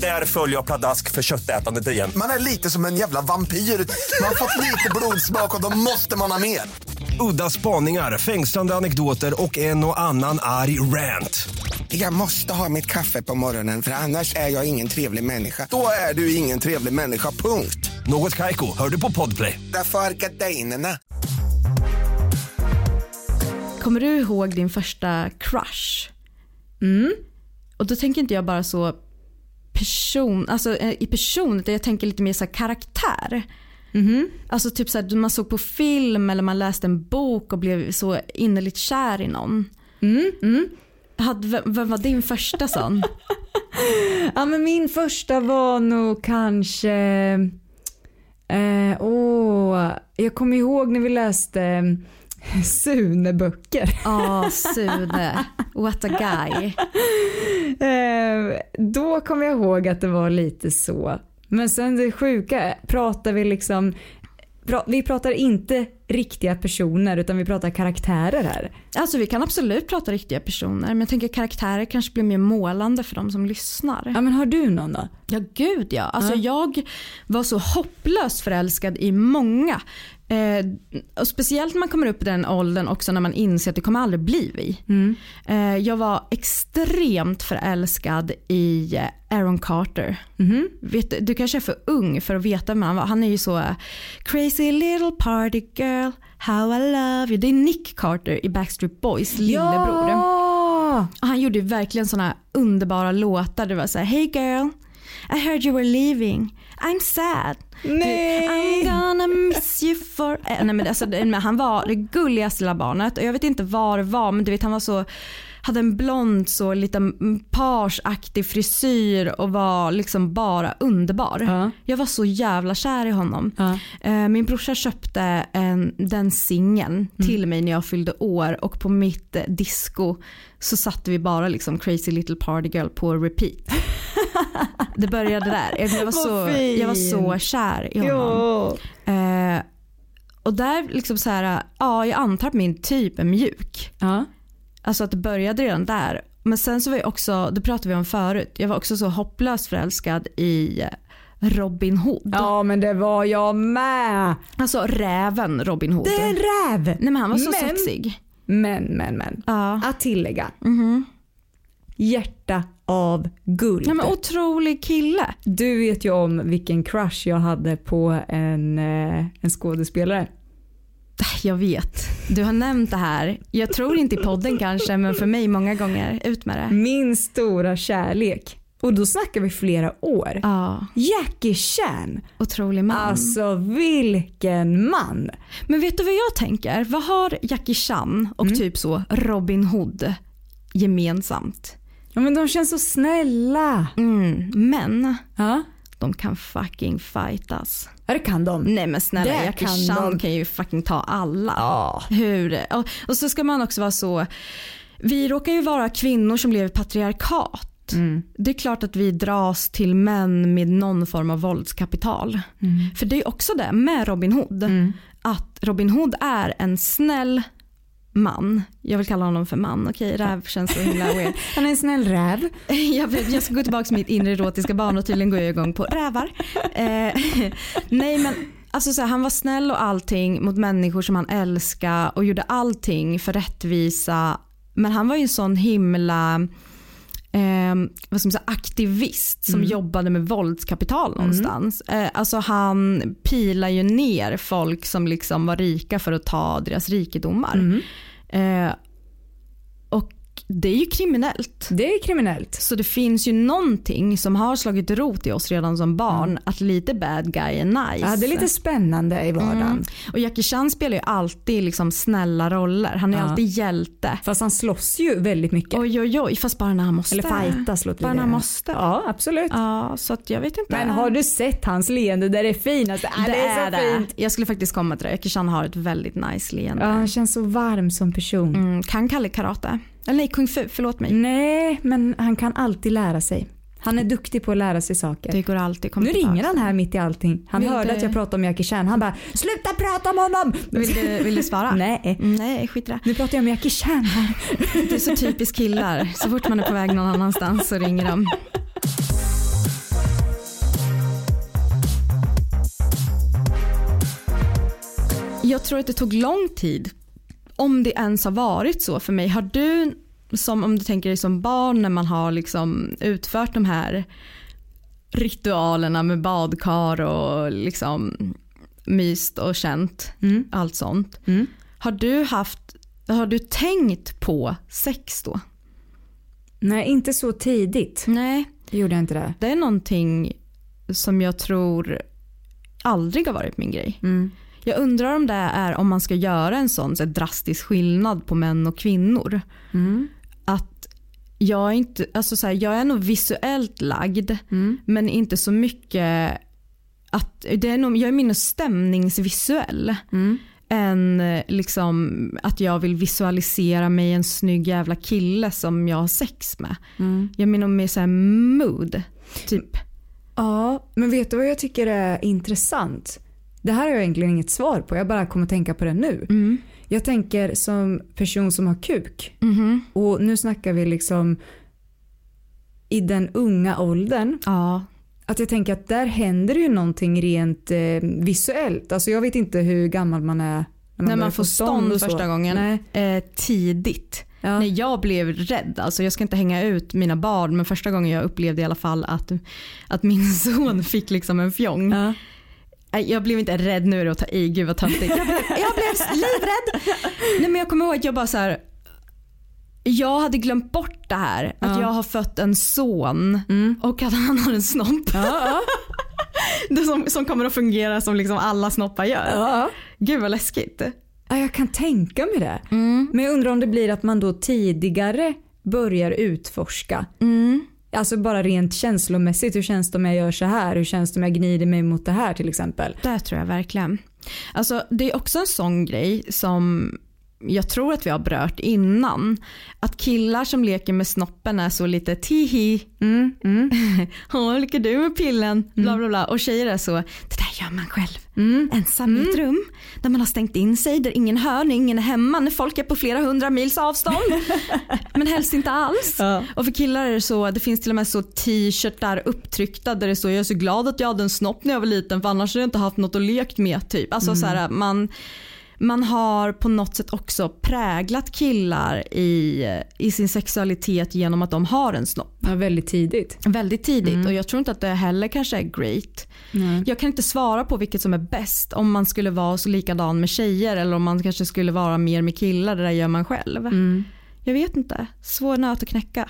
Där följer jag pladask för köttätandet igen. Man är lite som en jävla vampyr. Man har fått lite blodsmak och då måste man ha mer. Udda spaningar, fängslande anekdoter och en och annan arg rant. Jag måste ha mitt kaffe på morgonen för annars är jag ingen trevlig människa. Då är du ingen trevlig människa, punkt. Något Kaiko, hör du på Podplay. Därför är gardinerna. Kommer du ihåg din första crush? Mm. Och då tänker inte jag bara så person, alltså eh, i person utan jag tänker lite mer så karaktär. Alltså typ så här, man såg på film eller man läste en bok och blev så innerligt kär i någon. Hade, vem, vem var din första sån? (laughs) Ja, men min första var nog kanske... Eh, åh, jag kommer ihåg när vi läste (laughs) Sune-böcker. Ja, Sune. What a guy. Eh, då kommer jag ihåg att det var lite så. Men sen det sjuka, pratar vi liksom... Vi pratar inte riktiga personer utan vi pratar karaktärer här. Alltså vi kan absolut prata riktiga personer men jag tänker karaktärer kanske blir mer målande för de som lyssnar. Ja men har du någon då? Ja gud ja. Alltså jag var så hopplöst förälskad i många. Eh, speciellt när man kommer upp i den åldern också när man inser att det kommer aldrig bli vi. Eh, jag var extremt förälskad i eh, Aaron Carter. Vet, du- kanske är för ung för att veta vem han var. Han är ju så eh, crazy little party girl, how I love you. Det är Nick Carter i Backstreet Boys lillebror. Ja! Och han gjorde verkligen såna underbara låtar. Det var så här, hey girl, I heard you were leaving. I'm sad. Nej! I'm gonna miss you for... Eh, Nej, men alltså, han var det gulligaste lilla barnet och jag vet inte vad det var men du vet han var så hade en blond så liten parsaktig frisyr och var liksom bara underbar. Ja. Jag var så jävla kär i honom. Eh, Min brorsa köpte en, den singeln till mig när jag fyllde år och på mitt eh, disco så satte vi bara liksom crazy little party girl på repeat. Det började där. Jag var, så, jag var så kär i honom. Eh, och där liksom så här, ja jag antar att min typ är mjuk. Ja. Alltså att det började redan där. Men sen så var jag också, det pratade vi om förut, jag var också så hopplöst förälskad i Robin Hood. ja men det var jag med. Alltså räven Robin Hood. Det är en räv. Nej men han var så Men- sexig. Men men men. Ja. Att tillägga. Hjärta av guld. Ja, men otrolig kille. Du vet ju om vilken crush jag hade på en, eh, en skådespelare. Jag vet. Du har nämnt det här. Jag tror inte i podden kanske men för mig många gånger. Ut med det. Min stora kärlek. Och då snackar vi flera år. Ja, Jackie Chan. otrolig man. Alltså vilken man. Men vet du vad jag tänker? Vad har Jackie Chan och typ så Robin Hood gemensamt? Ja men de känns så snälla. Mm, men Ja, de kan fucking fightas. ja det kan de. Nej men snälla Det Jackie kan Chan de. kan ju fucking ta alla. Ja. Hur? Och, och så ska man också vara så, vi råkar ju vara kvinnor som lever i patriarkat. Att det är klart att vi dras till män med någon form av våldskapital. För det är också det med Robin Hood. Att Robin Hood är en snäll man. Jag vill kalla honom för man. Okej, räv känns så himla weird. (laughs) Han är en snäll räv. (laughs) Jag, vet, jag ska gå tillbaka till mitt inre erotiska barn och tydligen går jag igång på rävar. Eh, (laughs) nej men alltså så här, han var snäll och allting mot människor som han älskade och gjorde allting för rättvisa. Men han var ju en sån himla eh, vad ska man säga, aktivist som jobbade med våldskapital någonstans. Eh, alltså han pilar ju ner folk som liksom var rika för att ta deras rikedomar. Eh, och det är ju kriminellt. Det är kriminellt. Så det finns ju någonting som har slagit rot i oss redan som barn att lite bad guy är nice. Ja, det är lite spännande i vardagen. Mm. Och Jackie Chan spelar ju alltid liksom snälla roller. Han är Ja. alltid hjälte. Fast han slåss ju väldigt mycket. Oj oj oj, fast bara när han måste. Eller fightas låter Bara när det. han måste. Ja, absolut. Ja, så att jag vet inte. Men har du sett hans leende där det är finast? Ah, det, är så fint. Jag skulle faktiskt komma till det. Jackie Chan har ett väldigt nice leende. Ja, han känns så varm som person. Mm, kan Kalle karate? Eller nej, kung fu, förlåt mig. Nej, men han kan alltid lära sig. Han är duktig på att lära sig saker. Det går alltid. Kom Nu ringer han här mitt i allting. Han Vill hörde du- att jag pratade om Jackie Chan. Han bara “sluta prata om honom!” Vill du, vill du svara? (laughs) Nej. Mm, Nej, skit det. Nu pratar jag om Jackie Chan här. Det är så typiskt killar. Så fort man är på väg någon annanstans så ringer de. Jag tror att det tog lång tid. Om det ens har varit så för mig. Har du, som om du tänker dig som barn när man har liksom utfört de här ritualerna med badkar och liksom myst och känt allt sånt. Har du haft, har du tänkt på sex då? Nej, inte så tidigt. Nej. Det gjorde jag inte det. Det är någonting som jag tror aldrig har varit min grej. Jag undrar om det är om man ska göra en sån så drastisk skillnad på män och kvinnor. Att jag är, inte, alltså så här, jag är nog visuellt lagd men inte så mycket att det är nog, jag är mer stämningsvisuell. Än eh, liksom att jag vill visualisera mig en snygg jävla kille som jag har sex med. Jag menar mer såhär mood. Typ. Ja, men vet du vad jag tycker är intressant? Det här har jag egentligen inget svar på. Jag bara kommer att tänka på det nu. Jag tänker som person som har kuk. Och nu snackar vi liksom i den unga åldern. Ja. Att jag tänker att där händer ju någonting rent eh, visuellt. Alltså jag vet inte hur gammal man är när man, När man får stånd så. första gången. Nej. Eh, tidigt. Ja. När jag blev rädd, alltså jag ska inte hänga ut mina barn men första gången jag upplevde i alla fall att, att min (laughs) son fick liksom en fjong. Ja. Jag blev inte rädd nu är det att ta i, gud vad töntigt. Jag blev, jag blev livrädd. Nej men jag kommer ihåg att jag bara så här. Jag hade glömt bort det här. Att jag har fött en son och att han har en snopp. (laughs) det som, som kommer att fungera som liksom alla snoppar gör. Ja. Gud vad läskigt. Ja, jag kan tänka mig det. Mm. Men jag undrar om det blir att man då tidigare börjar utforska. Mm. Alltså bara rent känslomässigt. Hur känns det om jag gör så här? Hur känns det om jag gnider mig mot det här till exempel? Det tror jag verkligen. Alltså, det är också en sån grej som jag tror att vi har berört innan. Att killar som leker med snoppen är så lite tihi. Mm, mm, (laughs) Åh, leker du med pillen? Bla bla bla. Och tjejer är så, det där gör man själv. mm. Ensam i ett rum där man har stängt in sig, där ingen hör, när ingen är hemma, när folk är på flera hundra mils avstånd. (laughs) Men helst inte alls. Ja. Och för killar är det så, det finns till och med så t-shirtar upptryckta där det står jag är så glad att jag hade en snopp när jag var liten för annars hade jag inte haft något att lekt med. Typ. Alltså så här, man, man har på något sätt också präglat killar i, i sin sexualitet genom att de har en snopp. Ja, väldigt tidigt. Väldigt tidigt och jag tror inte att det heller kanske är great. Jag kan inte svara på vilket som är bäst om man skulle vara så likadan med tjejer eller om man kanske skulle vara mer med killar, det där gör man själv. Jag vet inte, svår nöt att knäcka.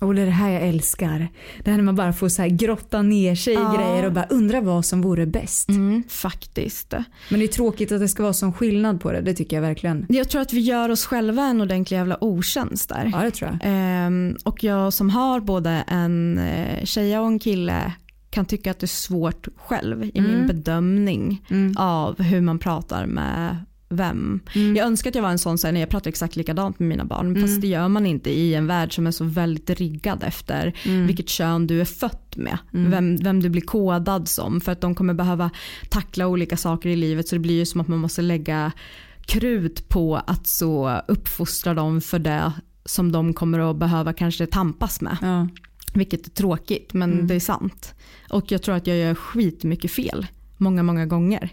Och det är det här jag älskar. Det här när man bara får så här grotta ner sig Ja. i grejer och bara undra vad som vore bäst. Mm, faktiskt. Men det är tråkigt att det ska vara sån skillnad på det. Det tycker jag verkligen. Jag tror att vi gör oss själva en ordentlig jävla otjänst där. Ja, det tror jag. Ehm, och jag som har både en eh, tjej och en kille kan tycka att det är svårt själv i min bedömning av hur man pratar med vem. Jag önskar att jag var en sån så här, när jag pratar exakt likadant med mina barn. Fast det gör man inte i en värld som är så väldigt riggad efter vilket kön du är född med. Vem, vem du blir kodad som. För att de kommer behöva tackla olika saker i livet så det blir ju som att man måste lägga krut på att så uppfostra dem för det som de kommer att behöva kanske tampas med. Ja. Vilket är tråkigt men det är sant. Och jag tror att jag gör skitmycket fel. Många, många gånger.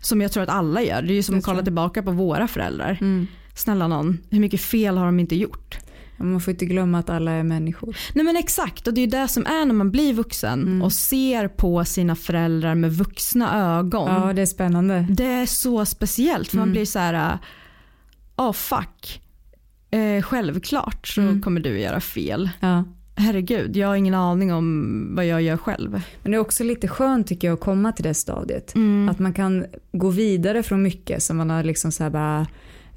Som jag tror att alla gör. Det är ju som att kolla tillbaka på våra föräldrar. Mm. Snälla någon, hur mycket fel har de inte gjort? Man får inte glömma att alla är människor. Nej men exakt och det är ju det som är när man blir vuxen Mm. och ser på sina föräldrar med vuxna ögon. Ja, det är spännande. Det är så speciellt för Mm. man blir så här, oh fuck. Eh, självklart så Mm. kommer du göra fel. Ja. Herregud, jag har ingen aning om vad jag gör själv. Men det är också lite skönt tycker jag att komma till det stadiet. Mm. Att man kan gå vidare från mycket som man har liksom så här bara,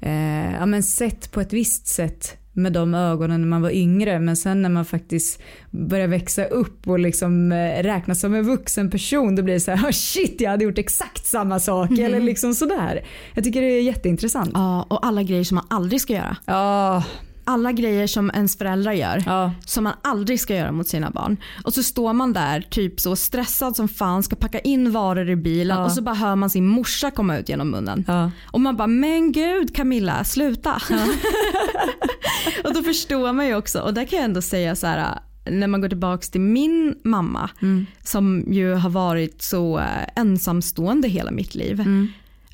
eh, ja, men sett på ett visst sätt med de ögonen när man var yngre men sen när man faktiskt börjar växa upp och liksom eh, räknas som en vuxen person då blir det så här oh shit jag hade gjort exakt samma sak eller liksom sådär. Jag tycker det är jätteintressant. Ja, och alla grejer som man aldrig ska göra. Ja, Alla grejer som ens föräldrar gör. ja, Som man aldrig ska göra mot sina barn. Och så står man där typ så stressad som fan ska packa in varor i bilen Ja. och så bara hör man sin morsa komma ut genom munnen. ja. Och man bara men gud Camilla sluta. (laughs) och då förstår man ju också och där kan jag ändå säga så här när man går tillbaka till min mamma som ju har varit så eh, ensamstående hela mitt liv.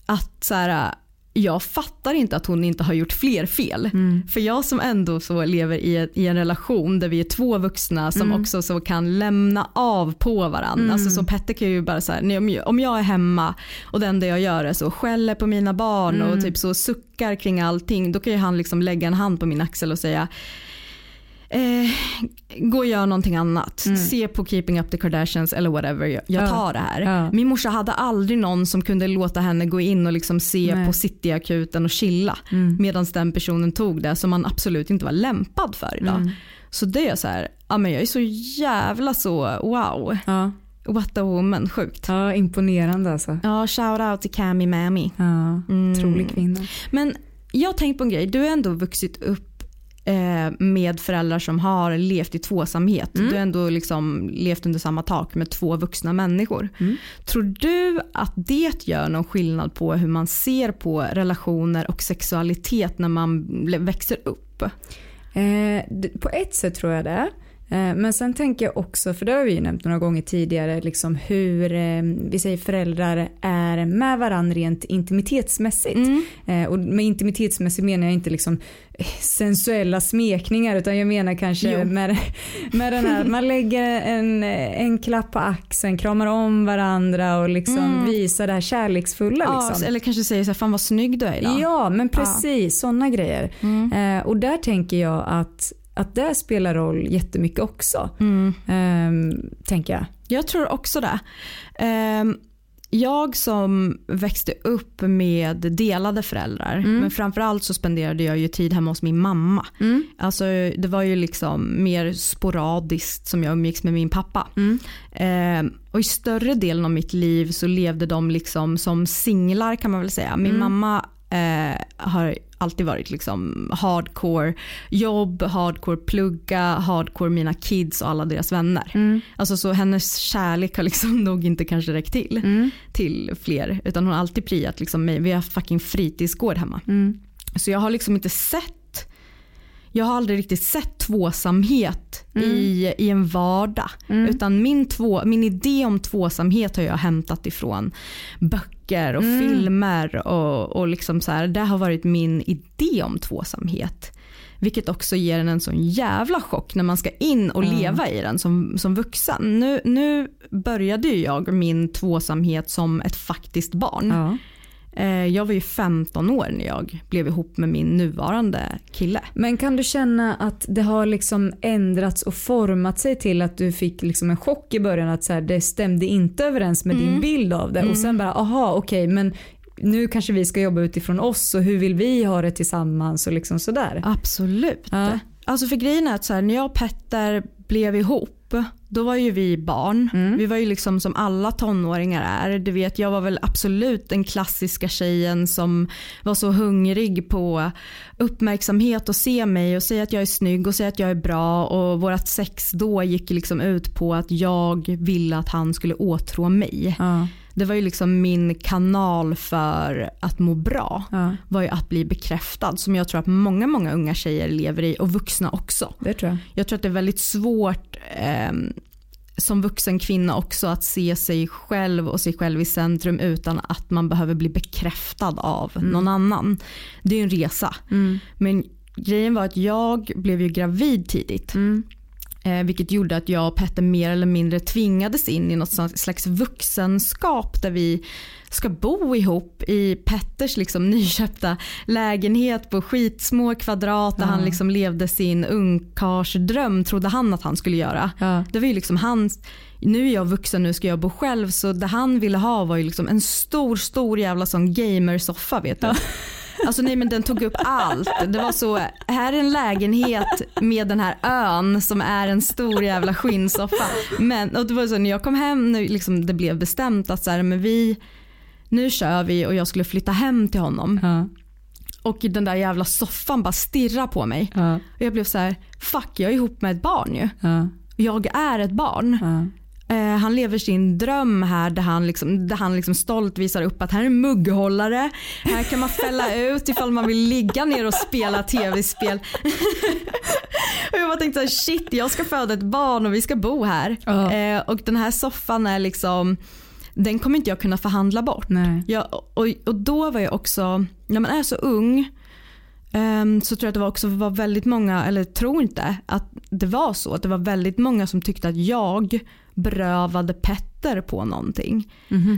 Att så här, jag fattar inte att hon inte har gjort fler fel. För jag som ändå så lever i, i en relation där vi är två vuxna som också så kan lämna av på varandra. Alltså som Petter kan ju bara så här, om jag- om jag är hemma och det enda jag gör är så skäller på mina barn och typ så suckar kring allting. Då kan ju han liksom lägga en hand på min axel och säga Eh, gå och gör någonting annat. Se på Keeping Up The Kardashians eller whatever. Jag, jag Ja. tar det här. Ja. Min morsa hade aldrig någon som kunde låta henne gå in och liksom se Nej. på Cityakuten och chilla. Medan den personen tog det som man absolut inte var lämpad för idag. Så det är så här, ja, men jag är så jävla så wow. ja. What a woman, sjukt. ja imponerande alltså. Ja, shout out till Cami Mammy. Ja, otrolig kvinna. Men jag har tänkt på en grej. Du har ändå vuxit upp med föräldrar som har levt i tvåsamhet. Du har ändå liksom levt under samma tak med två vuxna människor. Tror du att det gör någon skillnad på hur man ser på relationer och sexualitet när man växer upp? Eh, på ett sätt tror jag det. Eh, men sen tänker jag också, för det har vi ju nämnt några gånger tidigare, liksom hur eh, vi säger föräldrar är med varandra rent intimitetsmässigt. Eh, och med intimitetsmässigt menar jag inte liksom sensuella smekningar utan jag menar kanske Jo. med, med den här, man lägger en, en klapp på axeln, kramar om varandra och liksom visar det här kärleksfulla. Ja, Liksom. eller kanske säger så här, fan vad snygg du är idag. Ja, men precis sådana grejer. Eh, och där tänker jag att, att det spelar roll jättemycket också. Ehm, tänker jag. Jag tror också det. Ehm, Jag som växte upp med delade föräldrar men framförallt så spenderade jag ju tid hemma hos min mamma. Alltså, det var ju liksom mer sporadiskt som jag umgicks med min pappa. Ehm, och i större delen av mitt liv så levde de liksom som singlar kan man väl säga. Min mamma eh, har alltid varit liksom hardcore jobb, hardcore plugga, hardcore mina kids och alla deras vänner. Alltså så hennes kärlek har liksom (laughs) nog inte kanske räckt till till fler utan hon har alltid priat liksom mig. Vi har fucking fritidsgård hemma. Så jag har liksom inte sett jag har aldrig riktigt sett tvåsamhet i, i en vardag. Utan min, två, min idé om tvåsamhet har jag hämtat ifrån böcker och filmer. Och, och liksom så här, det har varit min idé om tvåsamhet. Vilket också ger en en sån jävla chock när man ska in och leva i den som, som vuxen. Nu, nu började jag min tvåsamhet som ett faktiskt barn. Eh, Jag var ju 15 år när jag blev ihop med min nuvarande kille. Men kan du känna att det har liksom ändrats och format sig till att du fick liksom en chock i början att så här, det stämde inte överens med din bild av det och sen bara aha okej men nu kanske vi ska jobba utifrån oss och hur vill vi ha det tillsammans och liksom sådär. Absolut. Ja. Alltså för grejen är att så här, när jag och Petter blev ihop, då var ju vi barn. Vi var ju liksom som alla tonåringar är. Du vet, jag var väl absolut den klassiska tjejen som var så hungrig på uppmärksamhet och se mig och säga att jag är snygg och säga att jag är bra och vårt sex då gick liksom ut på att jag ville att han skulle åtrå mig. Ja. Det var ju liksom min kanal för att må bra. Ja. Var ju att bli bekräftad som jag tror att många, många unga tjejer lever i och vuxna också. Det tror jag. Jag tror att det är väldigt svårt eh, som vuxen kvinna också att se sig själv och sig själv i centrum utan att man behöver bli bekräftad av någon annan. Det är ju en resa. Men grejen var att jag blev ju gravid tidigt. Eh, vilket gjorde att jag och Petter mer eller mindre tvingades in i något slags vuxenskap där vi ska bo ihop i Petters liksom nyköpta lägenhet på skitsmå kvadrat där han liksom levde sin ungkarlsdröm trodde han att han skulle göra. Ja. Det var ju liksom hans, nu är jag vuxen nu ska jag bo själv så det han ville ha var ju liksom en stor stor jävla sån gamersoffa vet du. Alltså nej men den tog upp allt. Det var så, här är en lägenhet med den här ön som är en stor jävla skinnsoffa. Men och det var så när jag kom hem, nu liksom det blev bestämt att så här, men vi, nu kör vi och jag skulle flytta hem till honom. Ja. Och den där jävla soffan bara stirrar på mig. Ja. Och jag blev så här, fuck jag är ihop med ett barn ju. Ja. Jag är ett barn. Eh, han lever sin dröm här där han, liksom, där han liksom stolt visar upp att här är mugghållare. Här kan man fälla (laughs) ut ifall man vill ligga ner och spela tv-spel. (laughs) och jag bara tänkte så shit jag ska föda ett barn och vi ska bo här. Eh, och den här soffan är liksom den kommer inte jag kunna förhandla bort. Jag, och, och då var jag också, när man är så ung ehm, så tror jag att det var också var väldigt många, eller tror inte att det var så, att det var väldigt många som tyckte att jag berövade Petter på någonting.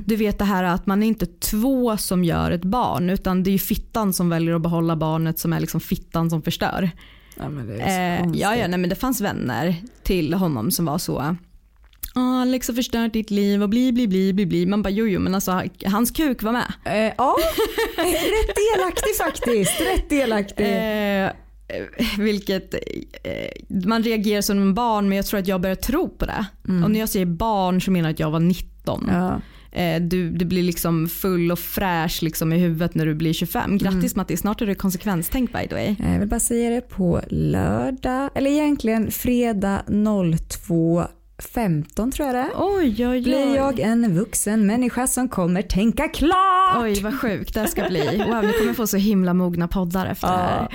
Du vet det här att man är inte två som gör ett barn utan det är fittan som väljer att behålla barnet som är liksom fittan som förstör. Ja, men det Eh, ja, ja, nej, men det fanns vänner till honom som var så. "Ah, Alex har förstört ditt liv och bli bli bli bli bli. Man bara jo jo men alltså hans kuk var med. Eh, ja, (laughs) rätt delaktig faktiskt. Rätt delaktig. Eh, vilket eh, man reagerar som en barn men jag tror att jag börjar tro på det. Och när jag säger barn så menar jag att jag var 19. ja. Eh, du, du blir liksom full och fräsch liksom i huvudet när du blir 25. Grattis Matti, snart är det konsekvenstänk by the way. Jag vill bara säga det på lördag, eller egentligen fredag 02.15 tror jag det är. Oj oj Blir jag en vuxen människa som kommer tänka klart? Oj vad sjukt det ska bli. Wow, ni kommer få så himla mogna poddar efter det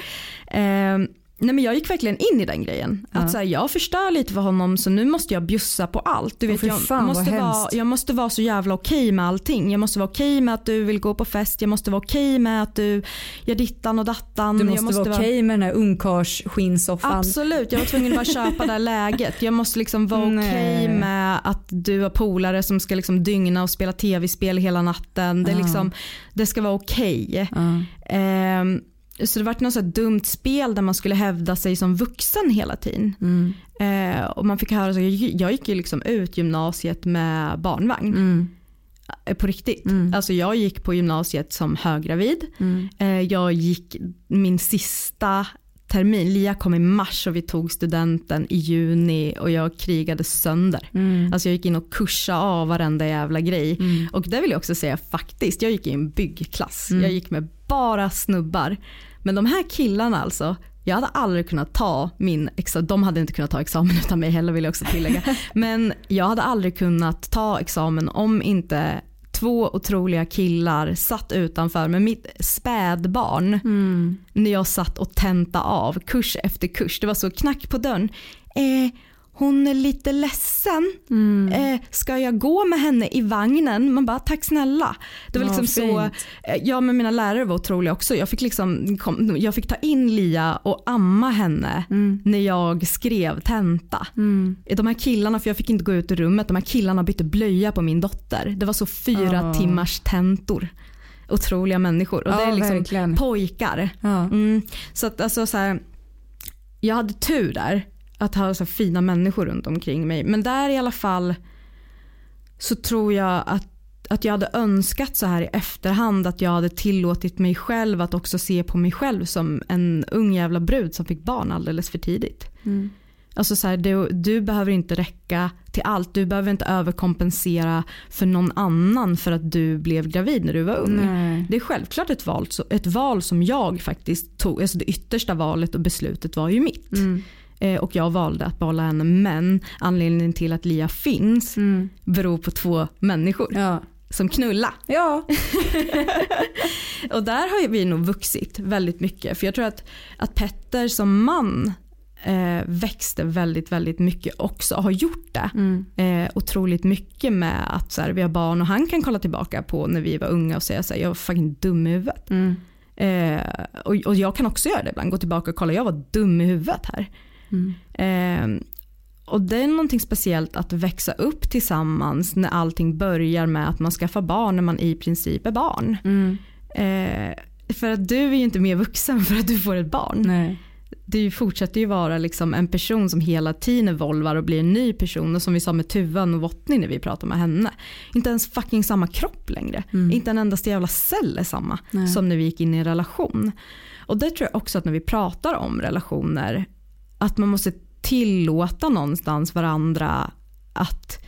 här. Eh, nej men jag gick verkligen in i den grejen. Att så här, jag förstör lite för honom så nu måste jag bjussa på allt. Du vet, fy jag, måste vara, jag måste vara så jävla okej med allting. Jag måste vara okej med att du vill gå på fest. Jag måste vara okej med att du gör dittan och dattan. Du jag måste, vara okej med den här ungkarlsskinnsoffan. Absolut, jag var tvungen att bara köpa det här (laughs) läget. Jag måste liksom vara okej med att du har polare som ska liksom dygna och spela tv-spel hela natten. Det, är liksom, det ska vara okej. Ehm, så det var något så dumt spel där man skulle hävda sig som vuxen hela tiden. Eh, och man fick höra så, jag, gick ju liksom ut gymnasiet med barnvagn. Eh, På riktigt. Alltså jag gick på gymnasiet som höggravid. Eh, jag gick min sista termin, Lia kom i mars och vi tog studenten i juni och jag krigade sönder. Alltså jag gick in och kursade av varenda jävla grej. Och det vill jag också säga faktiskt, jag gick i en byggklass. Jag gick med bara snubbar. Men de här killarna alltså, jag hade aldrig kunnat ta min examen, de hade inte kunnat ta examen (laughs) utan mig heller vill jag också tillägga. (laughs) Men jag hade aldrig kunnat ta examen om inte två otroliga killar satt utanför med mitt spädbarn när jag satt och tenta av kurs efter kurs. Det var så knack på dörren. Eh, hon är lite ledsen. Eh, ska jag gå med henne i vagnen? Man bara tack snälla. Det var Ja, liksom så, fint. eh, ja men mina lärare var otroliga också. Jag fick, liksom, kom, jag fick ta in Lia och amma henne när jag skrev tenta. De här killarna, för jag fick inte gå ut ur rummet, de här killarna bytte blöja på min dotter. Det var så fyra Ja. timmars tentor. Otroliga människor. Och det Ja, är liksom verkligen. pojkar. Ja. Mm. Så att alltså så här, jag hade tur där att ha så fina människor runt omkring mig. Men där i alla fall så tror jag att, att jag hade önskat så här i efterhand att jag hade tillåtit mig själv att också se på mig själv som en ung jävla brud som fick barn alldeles för tidigt. Alltså så här, du, du behöver inte räcka till allt. Du behöver inte överkompensera för någon annan för att du blev gravid när du var ung. Nej. Det är självklart ett val, ett val som jag faktiskt tog. Alltså det yttersta valet och beslutet var ju mitt. Eh, och jag valde att behålla henne men anledningen till att Lia finns beror på två människor Ja. som knulla. Ja. (laughs) Och där har vi nog vuxit väldigt mycket. För jag tror att, att Petter som man eh, växte väldigt, väldigt mycket också. Har gjort det. Eh, otroligt mycket med att så här, vi har barn och han kan kolla tillbaka på när vi var unga och säga så här, jag var fucking dum i huvudet. Eh, och, och jag kan också göra det ibland. Gå tillbaka och kolla, jag var dum i huvudet här. Eh, och det är någonting speciellt att växa upp tillsammans när allting börjar med att man skaffar barn när man i princip är barn. Eh, för att du är ju inte mer vuxen för att du får ett barn. Nej. Du fortsätter ju vara liksom en person som hela tiden evolvar och blir en ny person. Och som vi sa med Tuva Novotny när vi pratade med henne. Inte ens fucking samma kropp längre. Inte en endaste jävla cell är samma som när vi gick in i en relation. Och det tror jag också att när vi pratar om relationer. Att man måste tillåta någonstans varandra att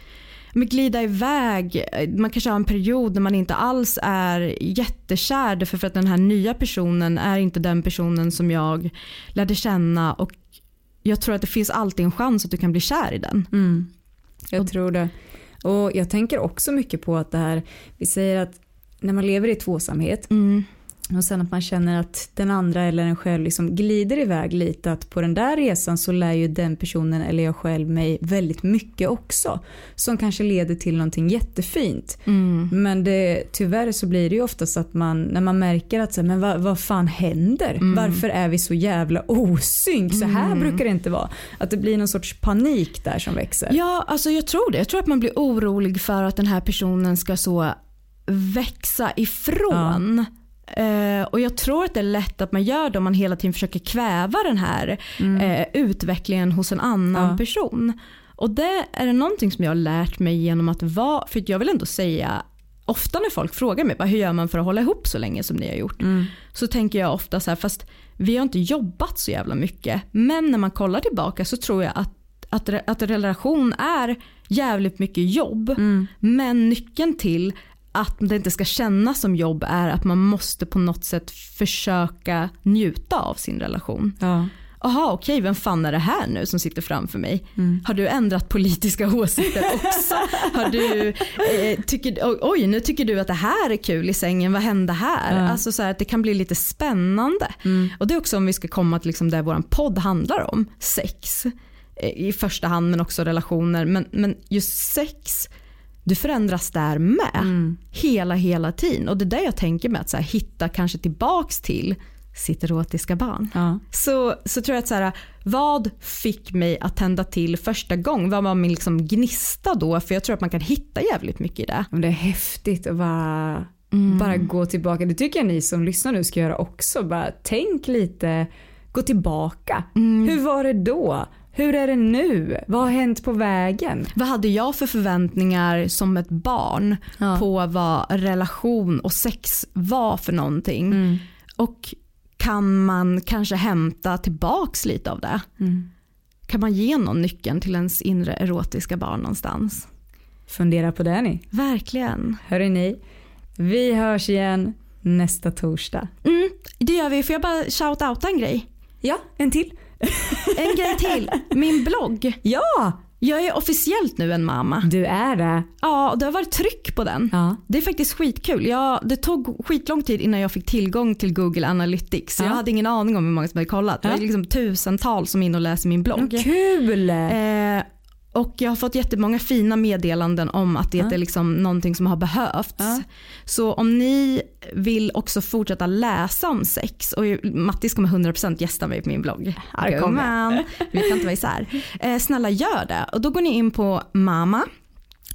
men glida iväg. Man kanske har en period när man inte alls är jättekär för att den här nya personen är inte den personen som jag lärde känna och jag tror att det finns alltid en chans att du kan bli kär i den. Jag tror det. Och jag tänker också mycket på att det här, vi säger att när man lever i tvåsamhet och sen att man känner att den andra eller en själv liksom glider iväg lite att på den där resan så lär ju den personen eller jag själv mig väldigt mycket också som kanske leder till någonting jättefint. Men det, tyvärr så blir det ju oftast att man när man märker att så här, men vad, vad fan händer? Varför är vi så jävla osynk? Så här brukar det inte vara. Att det blir någon sorts panik där som växer. Ja, alltså jag tror det. Jag tror att man blir orolig för att den här personen ska så växa ifrån. Eh, och jag tror att det är lätt att man gör det om man hela tiden försöker kväva den här eh, utvecklingen hos en annan Ja. person. Och det är det någonting som jag har lärt mig genom att vara, för jag vill ändå säga Ofta när folk frågar mig hur gör man för att hålla ihop så länge som ni har gjort. Så tänker jag ofta så här, fast vi har inte jobbat så jävla mycket. Men när man kollar tillbaka så tror jag att att, att en relation är jävligt mycket jobb. Men nyckeln till att det inte ska kännas som jobb är att man måste på något sätt försöka njuta av sin relation. Ja. Okej, vem fan är det här nu som sitter framför mig? Har du ändrat politiska (laughs) åsikter också? Har du, eh, tycker, oj, nu tycker du att det här är kul i sängen, vad hände här? Alltså så här, att det kan bli lite spännande. Och det är också om vi ska komma till liksom där vår podd handlar om, sex eh, i första hand men också relationer. Men, men just sex, du förändras där med. Hela, hela tiden. Och det är där jag tänker med att så här, hitta kanske tillbaks till sitt erotiska barn. Ja. Så, så tror jag att så här, vad fick mig att tända till första gången? Vad var min liksom gnista då? För jag tror att man kan hitta jävligt mycket i det. Men det är häftigt att bara, bara gå tillbaka. Det tycker jag ni som lyssnar nu ska göra också. Bara tänk lite, gå tillbaka. Hur var det då? Hur är det nu? Vad har hänt på vägen? Vad hade jag för förväntningar som ett barn Ja. på vad relation och sex var för någonting? Och kan man kanske hämta tillbaks lite av det? Kan man ge någon nyckeln till ens inre erotiska barn någonstans? Fundera på det ni. Verkligen. Hörrni, ni, vi hörs igen nästa torsdag. Mm, det gör vi. Får jag bara shout-outa en grej? Ja, en till. En grej till. Min blogg. Ja, Jag är officiellt nu en mamma. du är det. Ja, och det har varit tryck på den. Ja. Det är faktiskt skitkul. Jag, det tog skitlång tid innan jag fick tillgång till Google Analytics. Ja. Jag hade ingen aning om hur många som hade kollat. Det Ja. är liksom tusentals som är inne och läser min blogg. Kul! Eh, och jag har fått jättemånga fina meddelanden om att det är liksom någonting som har behövts. Ja. Så om ni vill också fortsätta läsa om sex och Mattis kommer 100% gästa mig på min blogg. Ja. Gumman, Vi kan inte vara isär. Eh, snälla gör det. Och då går ni in på Mama.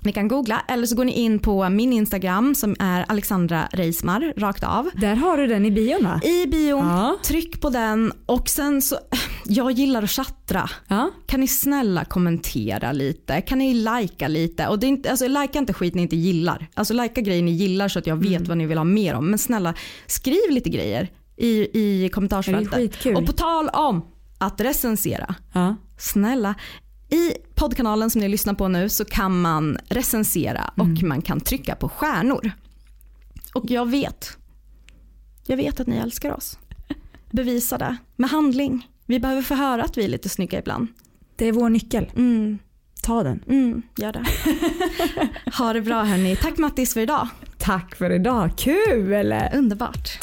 Ni kan googla eller så går ni in på min Instagram som är Alexandra Reismar rakt av. Där har du den i bion va? I bion, Ja. tryck på den och sen så, (sniffs) jag gillar att chattra. Ja. Kan ni snälla kommentera lite? Kan ni likea lite? Och det är inte, alltså, likea inte skit ni inte gillar. Alltså likea grejer ni gillar så att jag vet vad ni vill ha mer om. Men snälla skriv lite grejer i, i kommentarsfältet. Och på tal om att recensera. Ja. Snälla. I poddkanalen som ni lyssnar på nu så kan man recensera och man kan trycka på stjärnor. Och jag vet, jag vet att ni älskar oss. Bevisa det med handling. Vi behöver få höra att vi är lite snygga ibland. Det är vår nyckel. Mm, Ta den. mm, gör det. (laughs) ha det bra hörni. Tack Mattis för idag. Tack för idag. Kul! Underbart.